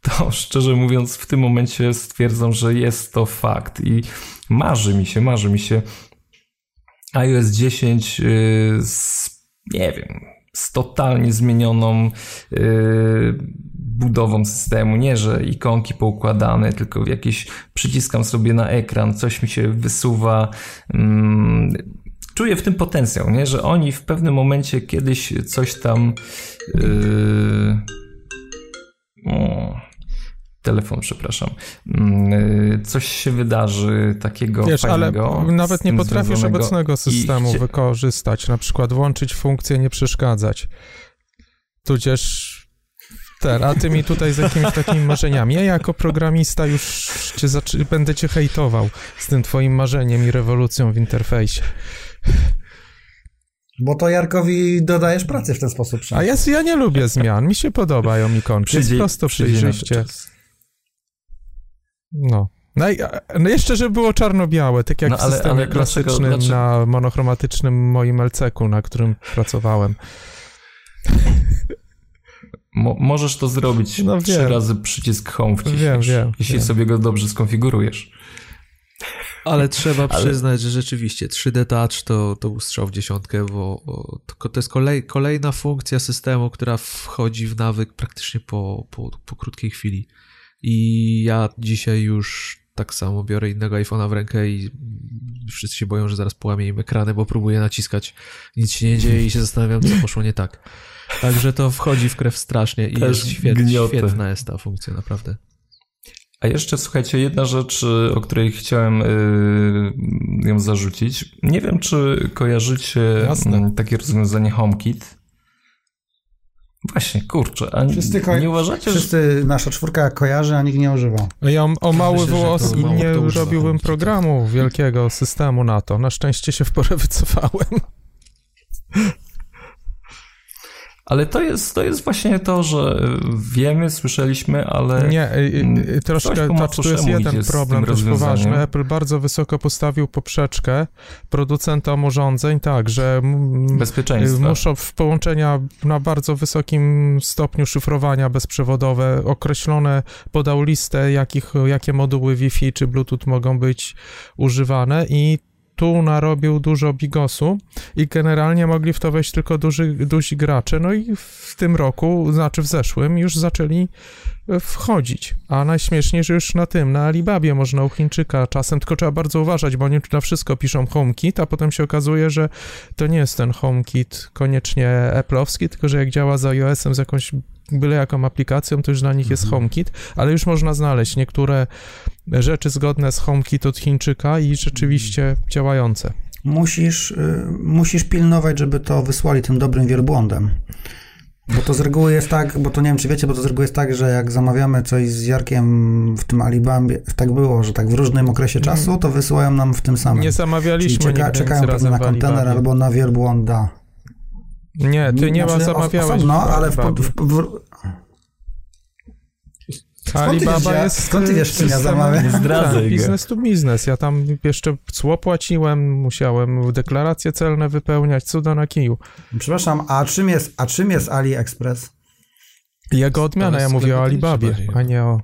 To <laughs> szczerze mówiąc, w tym momencie stwierdzam, że jest to fakt i marzy mi się, marzy mi się iOS 10 yy, z, nie wiem, z totalnie zmienioną yy, budową systemu. Nie, że ikonki poukładane, tylko jakieś przyciskam sobie na ekran, coś mi się wysuwa. Mm, czuję w tym potencjał, nie? że oni w pewnym momencie kiedyś coś tam. Yy, o, telefon, przepraszam. Mm, Coś się wydarzy takiego Wiesz, ale fajnego. nawet z nie potrafisz obecnego systemu wykorzystać, na przykład włączyć funkcję nie przeszkadzać. Tudzież ten, a ty mi tutaj z jakimiś takimi marzeniami. Ja jako programista już cię zaczy- będę cię hejtował z tym twoim marzeniem i rewolucją w interfejsie. Bo to Jarkowi dodajesz pracy w ten sposób. A ja, ja nie lubię zmian, mi się podobają ikonki, jest Przyjdzie- prosto przyjdzie na to przejrzyście. czas. No. No, i, no jeszcze, żeby było czarno-białe, tak jak No, w ale- systemie ale dlaczego- klasycznym dlaczego- na monochromatycznym moim LC-ku, na którym pracowałem. <laughs> Mo- możesz to zrobić No trzy wiem. razy przycisk home wciśniesz, Wiem, wiem, jeśli wiem. sobie go dobrze skonfigurujesz. Ale trzeba Ale- przyznać, że rzeczywiście 3D Touch to, to był strzał w dziesiątkę, bo bo to, to jest kolej, kolejna funkcja systemu, która wchodzi w nawyk praktycznie po, po, po krótkiej chwili. I ja dzisiaj już tak samo biorę innego iPhone'a w rękę i wszyscy się boją, że zaraz połamię im ekrany, bo próbuję naciskać, nic się nie dzieje i się zastanawiam, co poszło nie tak. Także to wchodzi w krew strasznie i Też jest świetna, gniotę. świetna jest ta funkcja, naprawdę. A jeszcze słuchajcie, jedna rzecz, y, o której chciałem y, ją zarzucić. Nie wiem, czy kojarzycie Jasne. mm, takie rozwiązanie HomeKit. Właśnie, kurczę, a Wszyscy ko- nie uważacie, że Wszyscy, nasza czwórka kojarzy, a nikt nie używa. A Ja o mały Myślę, że włos i nie robiłbym programu wielkiego systemu na to. Na szczęście się w porę wycofałem. Ale to jest, to jest właśnie to, że wiemy, słyszeliśmy, ale Nie, y, y, mm, y, troszkę, po znaczy, tu jest jeden problem dość poważny. Apple bardzo wysoko postawił poprzeczkę producentom urządzeń, tak, że bezpieczeństwa. Muszą w połączenia na bardzo wysokim stopniu szyfrowania bezprzewodowe, określone, podał listę, jakich, jakie moduły Wi-Fi czy Bluetooth mogą być używane i tu narobił dużo bigosu i generalnie mogli w to wejść tylko duży, duzi gracze. No i w tym roku, znaczy w zeszłym, już zaczęli e, wchodzić. A najśmieszniej, że już na tym, na Alibabie można u Chińczyka czasem, tylko trzeba bardzo uważać, bo oni na wszystko piszą HomeKit, a potem się okazuje, że to nie jest ten HomeKit koniecznie Apple'owski, tylko że jak działa z iOS-em, z jakąś byle jaką aplikacją, to już dla nich jest HomeKit, ale już można znaleźć niektóre rzeczy zgodne z HomeKit od Chińczyka i rzeczywiście działające. Musisz, y, musisz pilnować, żeby to wysłali tym dobrym wielbłądem. Bo to z reguły jest tak, bo to nie wiem, czy wiecie, bo to z reguły jest tak, że jak zamawiamy coś z Jarkiem w tym Alibambie, tak było, że tak w różnym okresie czasu, to wysyłają nam w tym samym. Nie Czyli zamawialiśmy czeka, nigdy czekają razem na kontener albo na wielbłąda. Nie, ty nie Znaczy, ma zamawiałeś. Osobno, w ale w, w, w, Alibaba jest... skąd ty wiesz, czym ja zamawiam? <laughs> Nie zdradzaj Tak, biznes to biznes. Ja tam jeszcze cło płaciłem, musiałem deklaracje celne wypełniać, cuda na kiju. Przepraszam, a czym jest, a czym jest AliExpress? Jego odmiana, ja mówię o Alibabie, a nie o...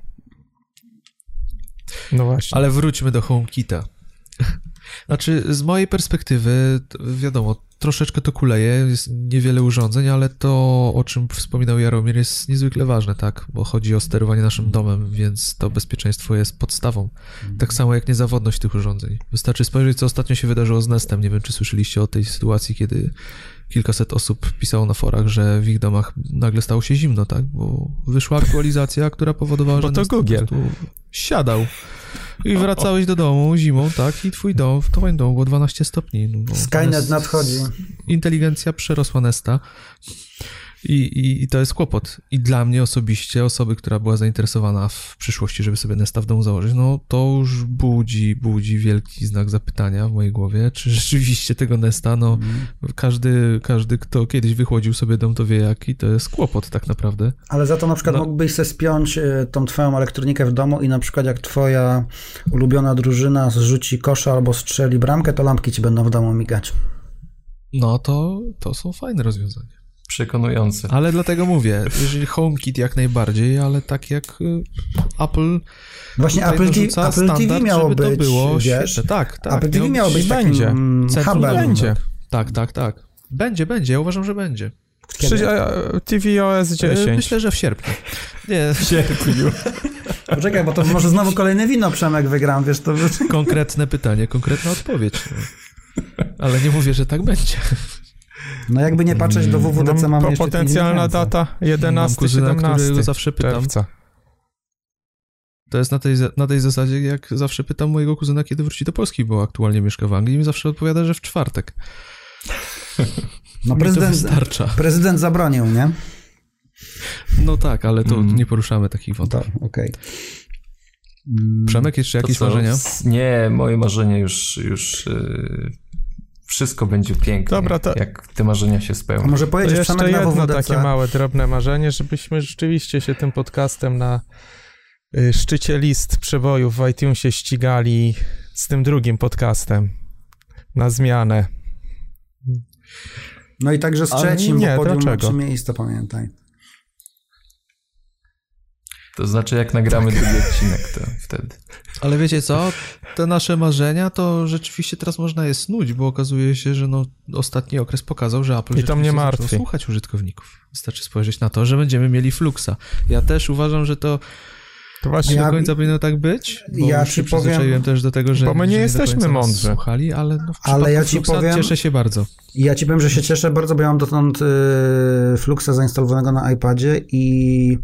No właśnie. Ale wróćmy do HomeKita. <laughs> Znaczy, z mojej perspektywy, wiadomo, troszeczkę to kuleje, jest niewiele urządzeń, ale to, o czym wspominał Jaromir, jest niezwykle ważne, tak? Bo chodzi o sterowanie naszym domem, więc to bezpieczeństwo jest podstawą. Tak samo jak niezawodność tych urządzeń. Wystarczy spojrzeć, co ostatnio się wydarzyło z Nestem. Nie wiem, czy słyszeliście o tej sytuacji, kiedy kilkaset osób pisało na forach, że w ich domach nagle stało się zimno, tak? Bo wyszła aktualizacja, która powodowała, Bo że to Nest po Google. siadał. I wracałeś do domu zimą, tak? I twój dom, w twoim domu było 12 stopni. No, bo Skynet nadchodzi. Inteligencja przerosła Nesta. I, i, I to jest kłopot. I dla mnie osobiście, osoby, która była zainteresowana w przyszłości, żeby sobie Nesta w domu założyć, no to już budzi, budzi wielki znak zapytania w mojej głowie, czy <laughs> rzeczywiście tego Nesta, no każdy, każdy, kto kiedyś wychłodził sobie dom, to wie jaki, to jest kłopot tak naprawdę. Ale za to na przykład No. mógłbyś sobie spiąć y, tą twoją elektronikę w domu i na przykład jak twoja ulubiona drużyna zrzuci kosza albo strzeli bramkę, to lampki ci będą w domu migać. No to, to są fajne rozwiązania. Przekonujące. Ale dlatego mówię, jeżeli HomeKit jak najbardziej, ale tak jak y, Apple Właśnie Apple, TV, Apple TV miało żeby być, to było wiesz, świetne. Tak, tak. Apple TV miało być takim będzie. Centrum hubem. będzie. Tak, tak, tak. Będzie, będzie. Ja uważam, że będzie. Kiedy? TVOS E, 10. Myślę, że w sierpniu. Nie, w sierpniu. <laughs> Poczekaj, bo to może znowu kolejne wino Przemek wygram, wiesz, to Konkretne pytanie, konkretna odpowiedź. Ale nie mówię, że tak będzie. No jakby nie patrzeć do WWDC No, mamy po- jeszcze Potencjalna data Mam 11, kuzyna, 17 którego zawsze pytam. czerwca. To jest na tej, na tej zasadzie, jak zawsze pytam mojego kuzyna, kiedy wróci do Polski, bo aktualnie mieszka w Anglii i mi zawsze odpowiada, że w czwartek. <laughs> No prezydent, prezydent zabronił, nie? No tak, ale to Mm. nie poruszamy takich wątków. Tak, okej. Mm, Przemek, jeszcze To jakieś co? marzenia? Nie, moje marzenie już, już yy, wszystko będzie pięknie, Dobra, to- jak te marzenia się A spełnią. może pojedziesz jeszcze Przemek na jedno WWDC? takie małe, drobne marzenie, żebyśmy rzeczywiście się tym podcastem na y, szczycie list przebojów w iTunesie ścigali z tym drugim podcastem na zmianę. No i także z trzecim, nie, bo podium ma dlaczego? trzy miejsca, pamiętaj. To znaczy, jak nagramy drugi odcinek, to wtedy. Ale wiecie co? Te nasze marzenia to rzeczywiście teraz można je snuć, bo okazuje się, że no, ostatni okres pokazał, że Apple I mnie rzeczywiście martwi. słuchać użytkowników. Wystarczy spojrzeć na to, że będziemy mieli Fluxa. Ja też uważam, że to To właśnie nie Ja- do końca powinno tak być, bo ja ci się powiem- przyzwyczaiłem też do tego, że Bo my nie do jesteśmy mądrzy. słuchali, ale no w Ale ja ci Fluxa powiem- cieszę się bardzo. Ja ci powiem, że się cieszę bardzo, bo ja mam dotąd y, Fluxa zainstalowanego na iPadzie i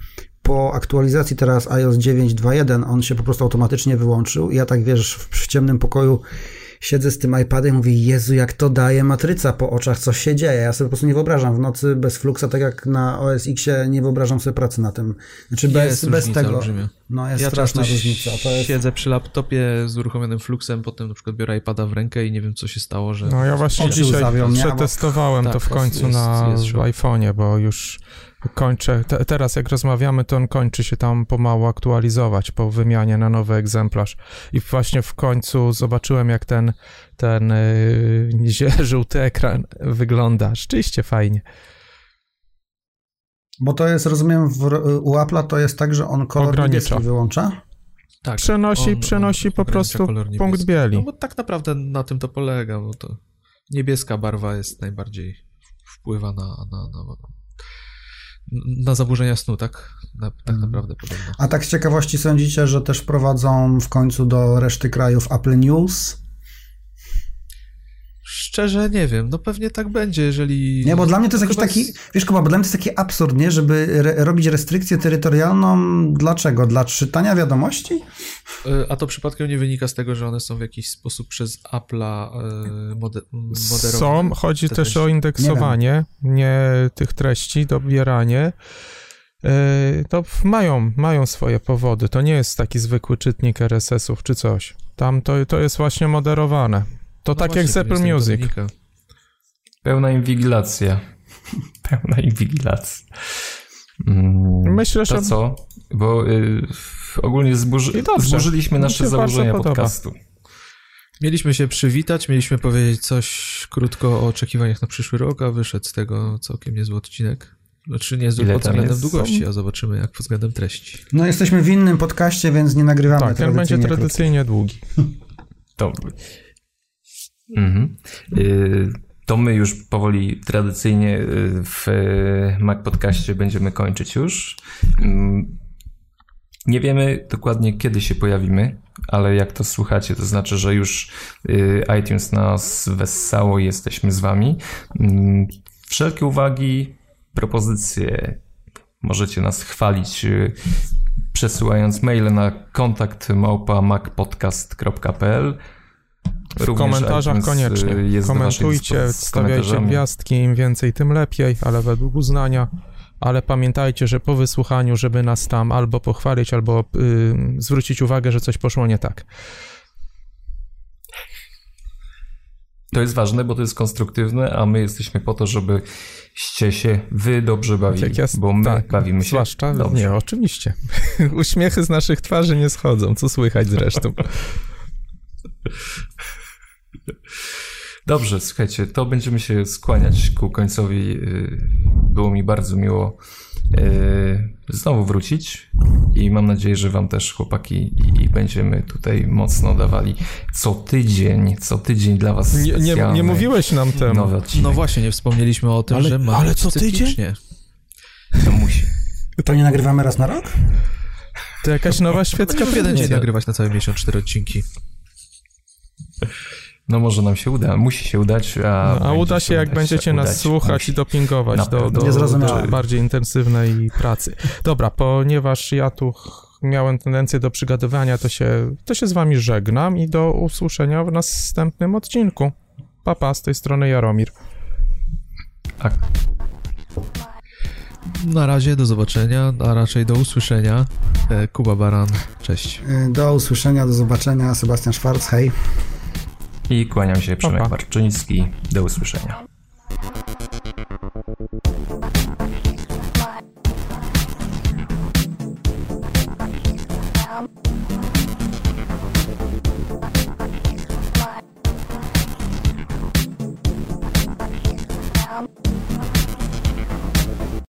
po aktualizacji teraz iOS 9.2.1 on się po prostu automatycznie wyłączył i ja tak, wiesz, w, ciemnym pokoju siedzę z tym iPadem i mówię, Jezu, jak to daje matryca po oczach, co się dzieje. Ja sobie po prostu nie wyobrażam w nocy bez Fluxa, tak jak na OS X-ie nie wyobrażam sobie pracy na tym. Znaczy bez, jest bez tego. olbrzymia. No jest Ja straszna różnica. To jest... siedzę przy laptopie z uruchomionym Fluxem, potem na przykład biorę iPada w rękę i nie wiem, co się stało, że... No ja właśnie dzisiaj przetestowałem Tak, to w jest- końcu jest- na jest szok. iPhone'ie, bo już kończę, te, teraz jak rozmawiamy, to on kończy się tam pomału aktualizować po wymianie na nowy egzemplarz. I właśnie w końcu zobaczyłem, jak ten, ten yy, <laughs> żółty ekran wygląda. Rzeczywiście fajnie. Bo to jest, rozumiem, w, u Apple'a to jest tak, że on kolor Ogranicza. niebieski wyłącza. Tak, Przenosi, przenosi po ogranicza prostu punkt bieli. No bo tak naprawdę na tym to polega, bo to niebieska barwa jest najbardziej wpływa na, na, na, na zaburzenia snu, tak? Na, tak Mhm. naprawdę podobno. A tak z ciekawości sądzicie, że też wprowadzą w końcu do reszty krajów Apple News? Szczerze nie wiem, no pewnie tak będzie, jeżeli... Nie, bo dla mnie to jest jakiś taki, z- wiesz Kuba, bo dla mnie to jest taki absurd, nie, żeby re, robić restrykcję terytorialną, dlaczego? Dla czytania wiadomości? Y, A to przypadkiem nie wynika z tego, że one są w jakiś sposób przez Apple'a mode, moderowane? Są, chodzi Te też treści? o indeksowanie, nie, tych treści, dobieranie. Yy, To mają, mają swoje powody. To nie jest taki zwykły czytnik RSS-ów czy coś. Tam to, to jest właśnie moderowane. To No tak właśnie, jak z Apple Music. Pełna inwigilacja. <laughs> Pełna inwigilacja. Mm, Myślę, to że- co? Bo y, ogólnie zburzy, zburzyliśmy nasze założenia podcastu. Mieliśmy się przywitać, mieliśmy powiedzieć coś krótko o oczekiwaniach na przyszły rok, a wyszedł z tego całkiem niezły odcinek. Znaczy niezły Ile pod względem jest? długości, a zobaczymy jak pod względem treści. No jesteśmy w innym podcaście, więc nie nagrywamy Tak, ten będzie tradycyjnie krótko. tradycyjnie długi. <laughs> To, mhm. Y, to my już powoli tradycyjnie y, w Mac Podcaście będziemy kończyć już. Mm, Nie wiemy dokładnie kiedy się pojawimy, ale jak to słuchacie, to znaczy, że już y, iTunes nas wessało i jesteśmy z wami. Mm, Wszelkie uwagi, propozycje możecie nas chwalić przesyłając maile na kontakt małpa macpodcast.pl W komentarzach koniecznie. Komentujcie, stawiajcie gwiazdki, im więcej, tym lepiej, ale według uznania. Ale pamiętajcie, że po wysłuchaniu, żeby nas tam albo pochwalić, albo y, zwrócić uwagę, że coś poszło nie tak. To jest ważne, bo to jest konstruktywne, a my jesteśmy po to, żebyście się wy dobrze bawili, Jak jest, bo my tak, bawimy się Zwłaszcza, dobrze. nie, oczywiście. <laughs> Uśmiechy z naszych twarzy nie schodzą, co słychać zresztą. <laughs> Dobrze, słuchajcie, to będziemy się skłaniać ku końcowi. Yy, Było mi bardzo miło yy, znowu wrócić i mam nadzieję, że wam też chłopaki i będziemy tutaj mocno dawali co tydzień, co tydzień dla was Nie, nie, nie mówiłeś nam temu. No właśnie, nie wspomnieliśmy o tym, Ale- że mamy ale co tydzień? To musi. To nie nagrywamy raz na rok? To jakaś nowa świecka Będziemy w jeden dzień tradycja. nagrywać na cały miesiąc cztery odcinki. No może nam się uda, musi się udać, a, No, a uda się, jak udać, będziecie nas udać, słuchać musi. i dopingować do, do, do bardziej intensywnej pracy. Dobra, ponieważ ja tu miałem tendencję do przygadywania, to się, to się z wami żegnam i do usłyszenia w następnym odcinku. Papa, z tej strony Jaromir. A Na razie, do zobaczenia, a raczej do usłyszenia. E, Kuba Baran, cześć. Y, Do usłyszenia, do zobaczenia. Sebastian Szwarc, hej. I kłaniam się Przemek Opa. Marczyński. Do usłyszenia.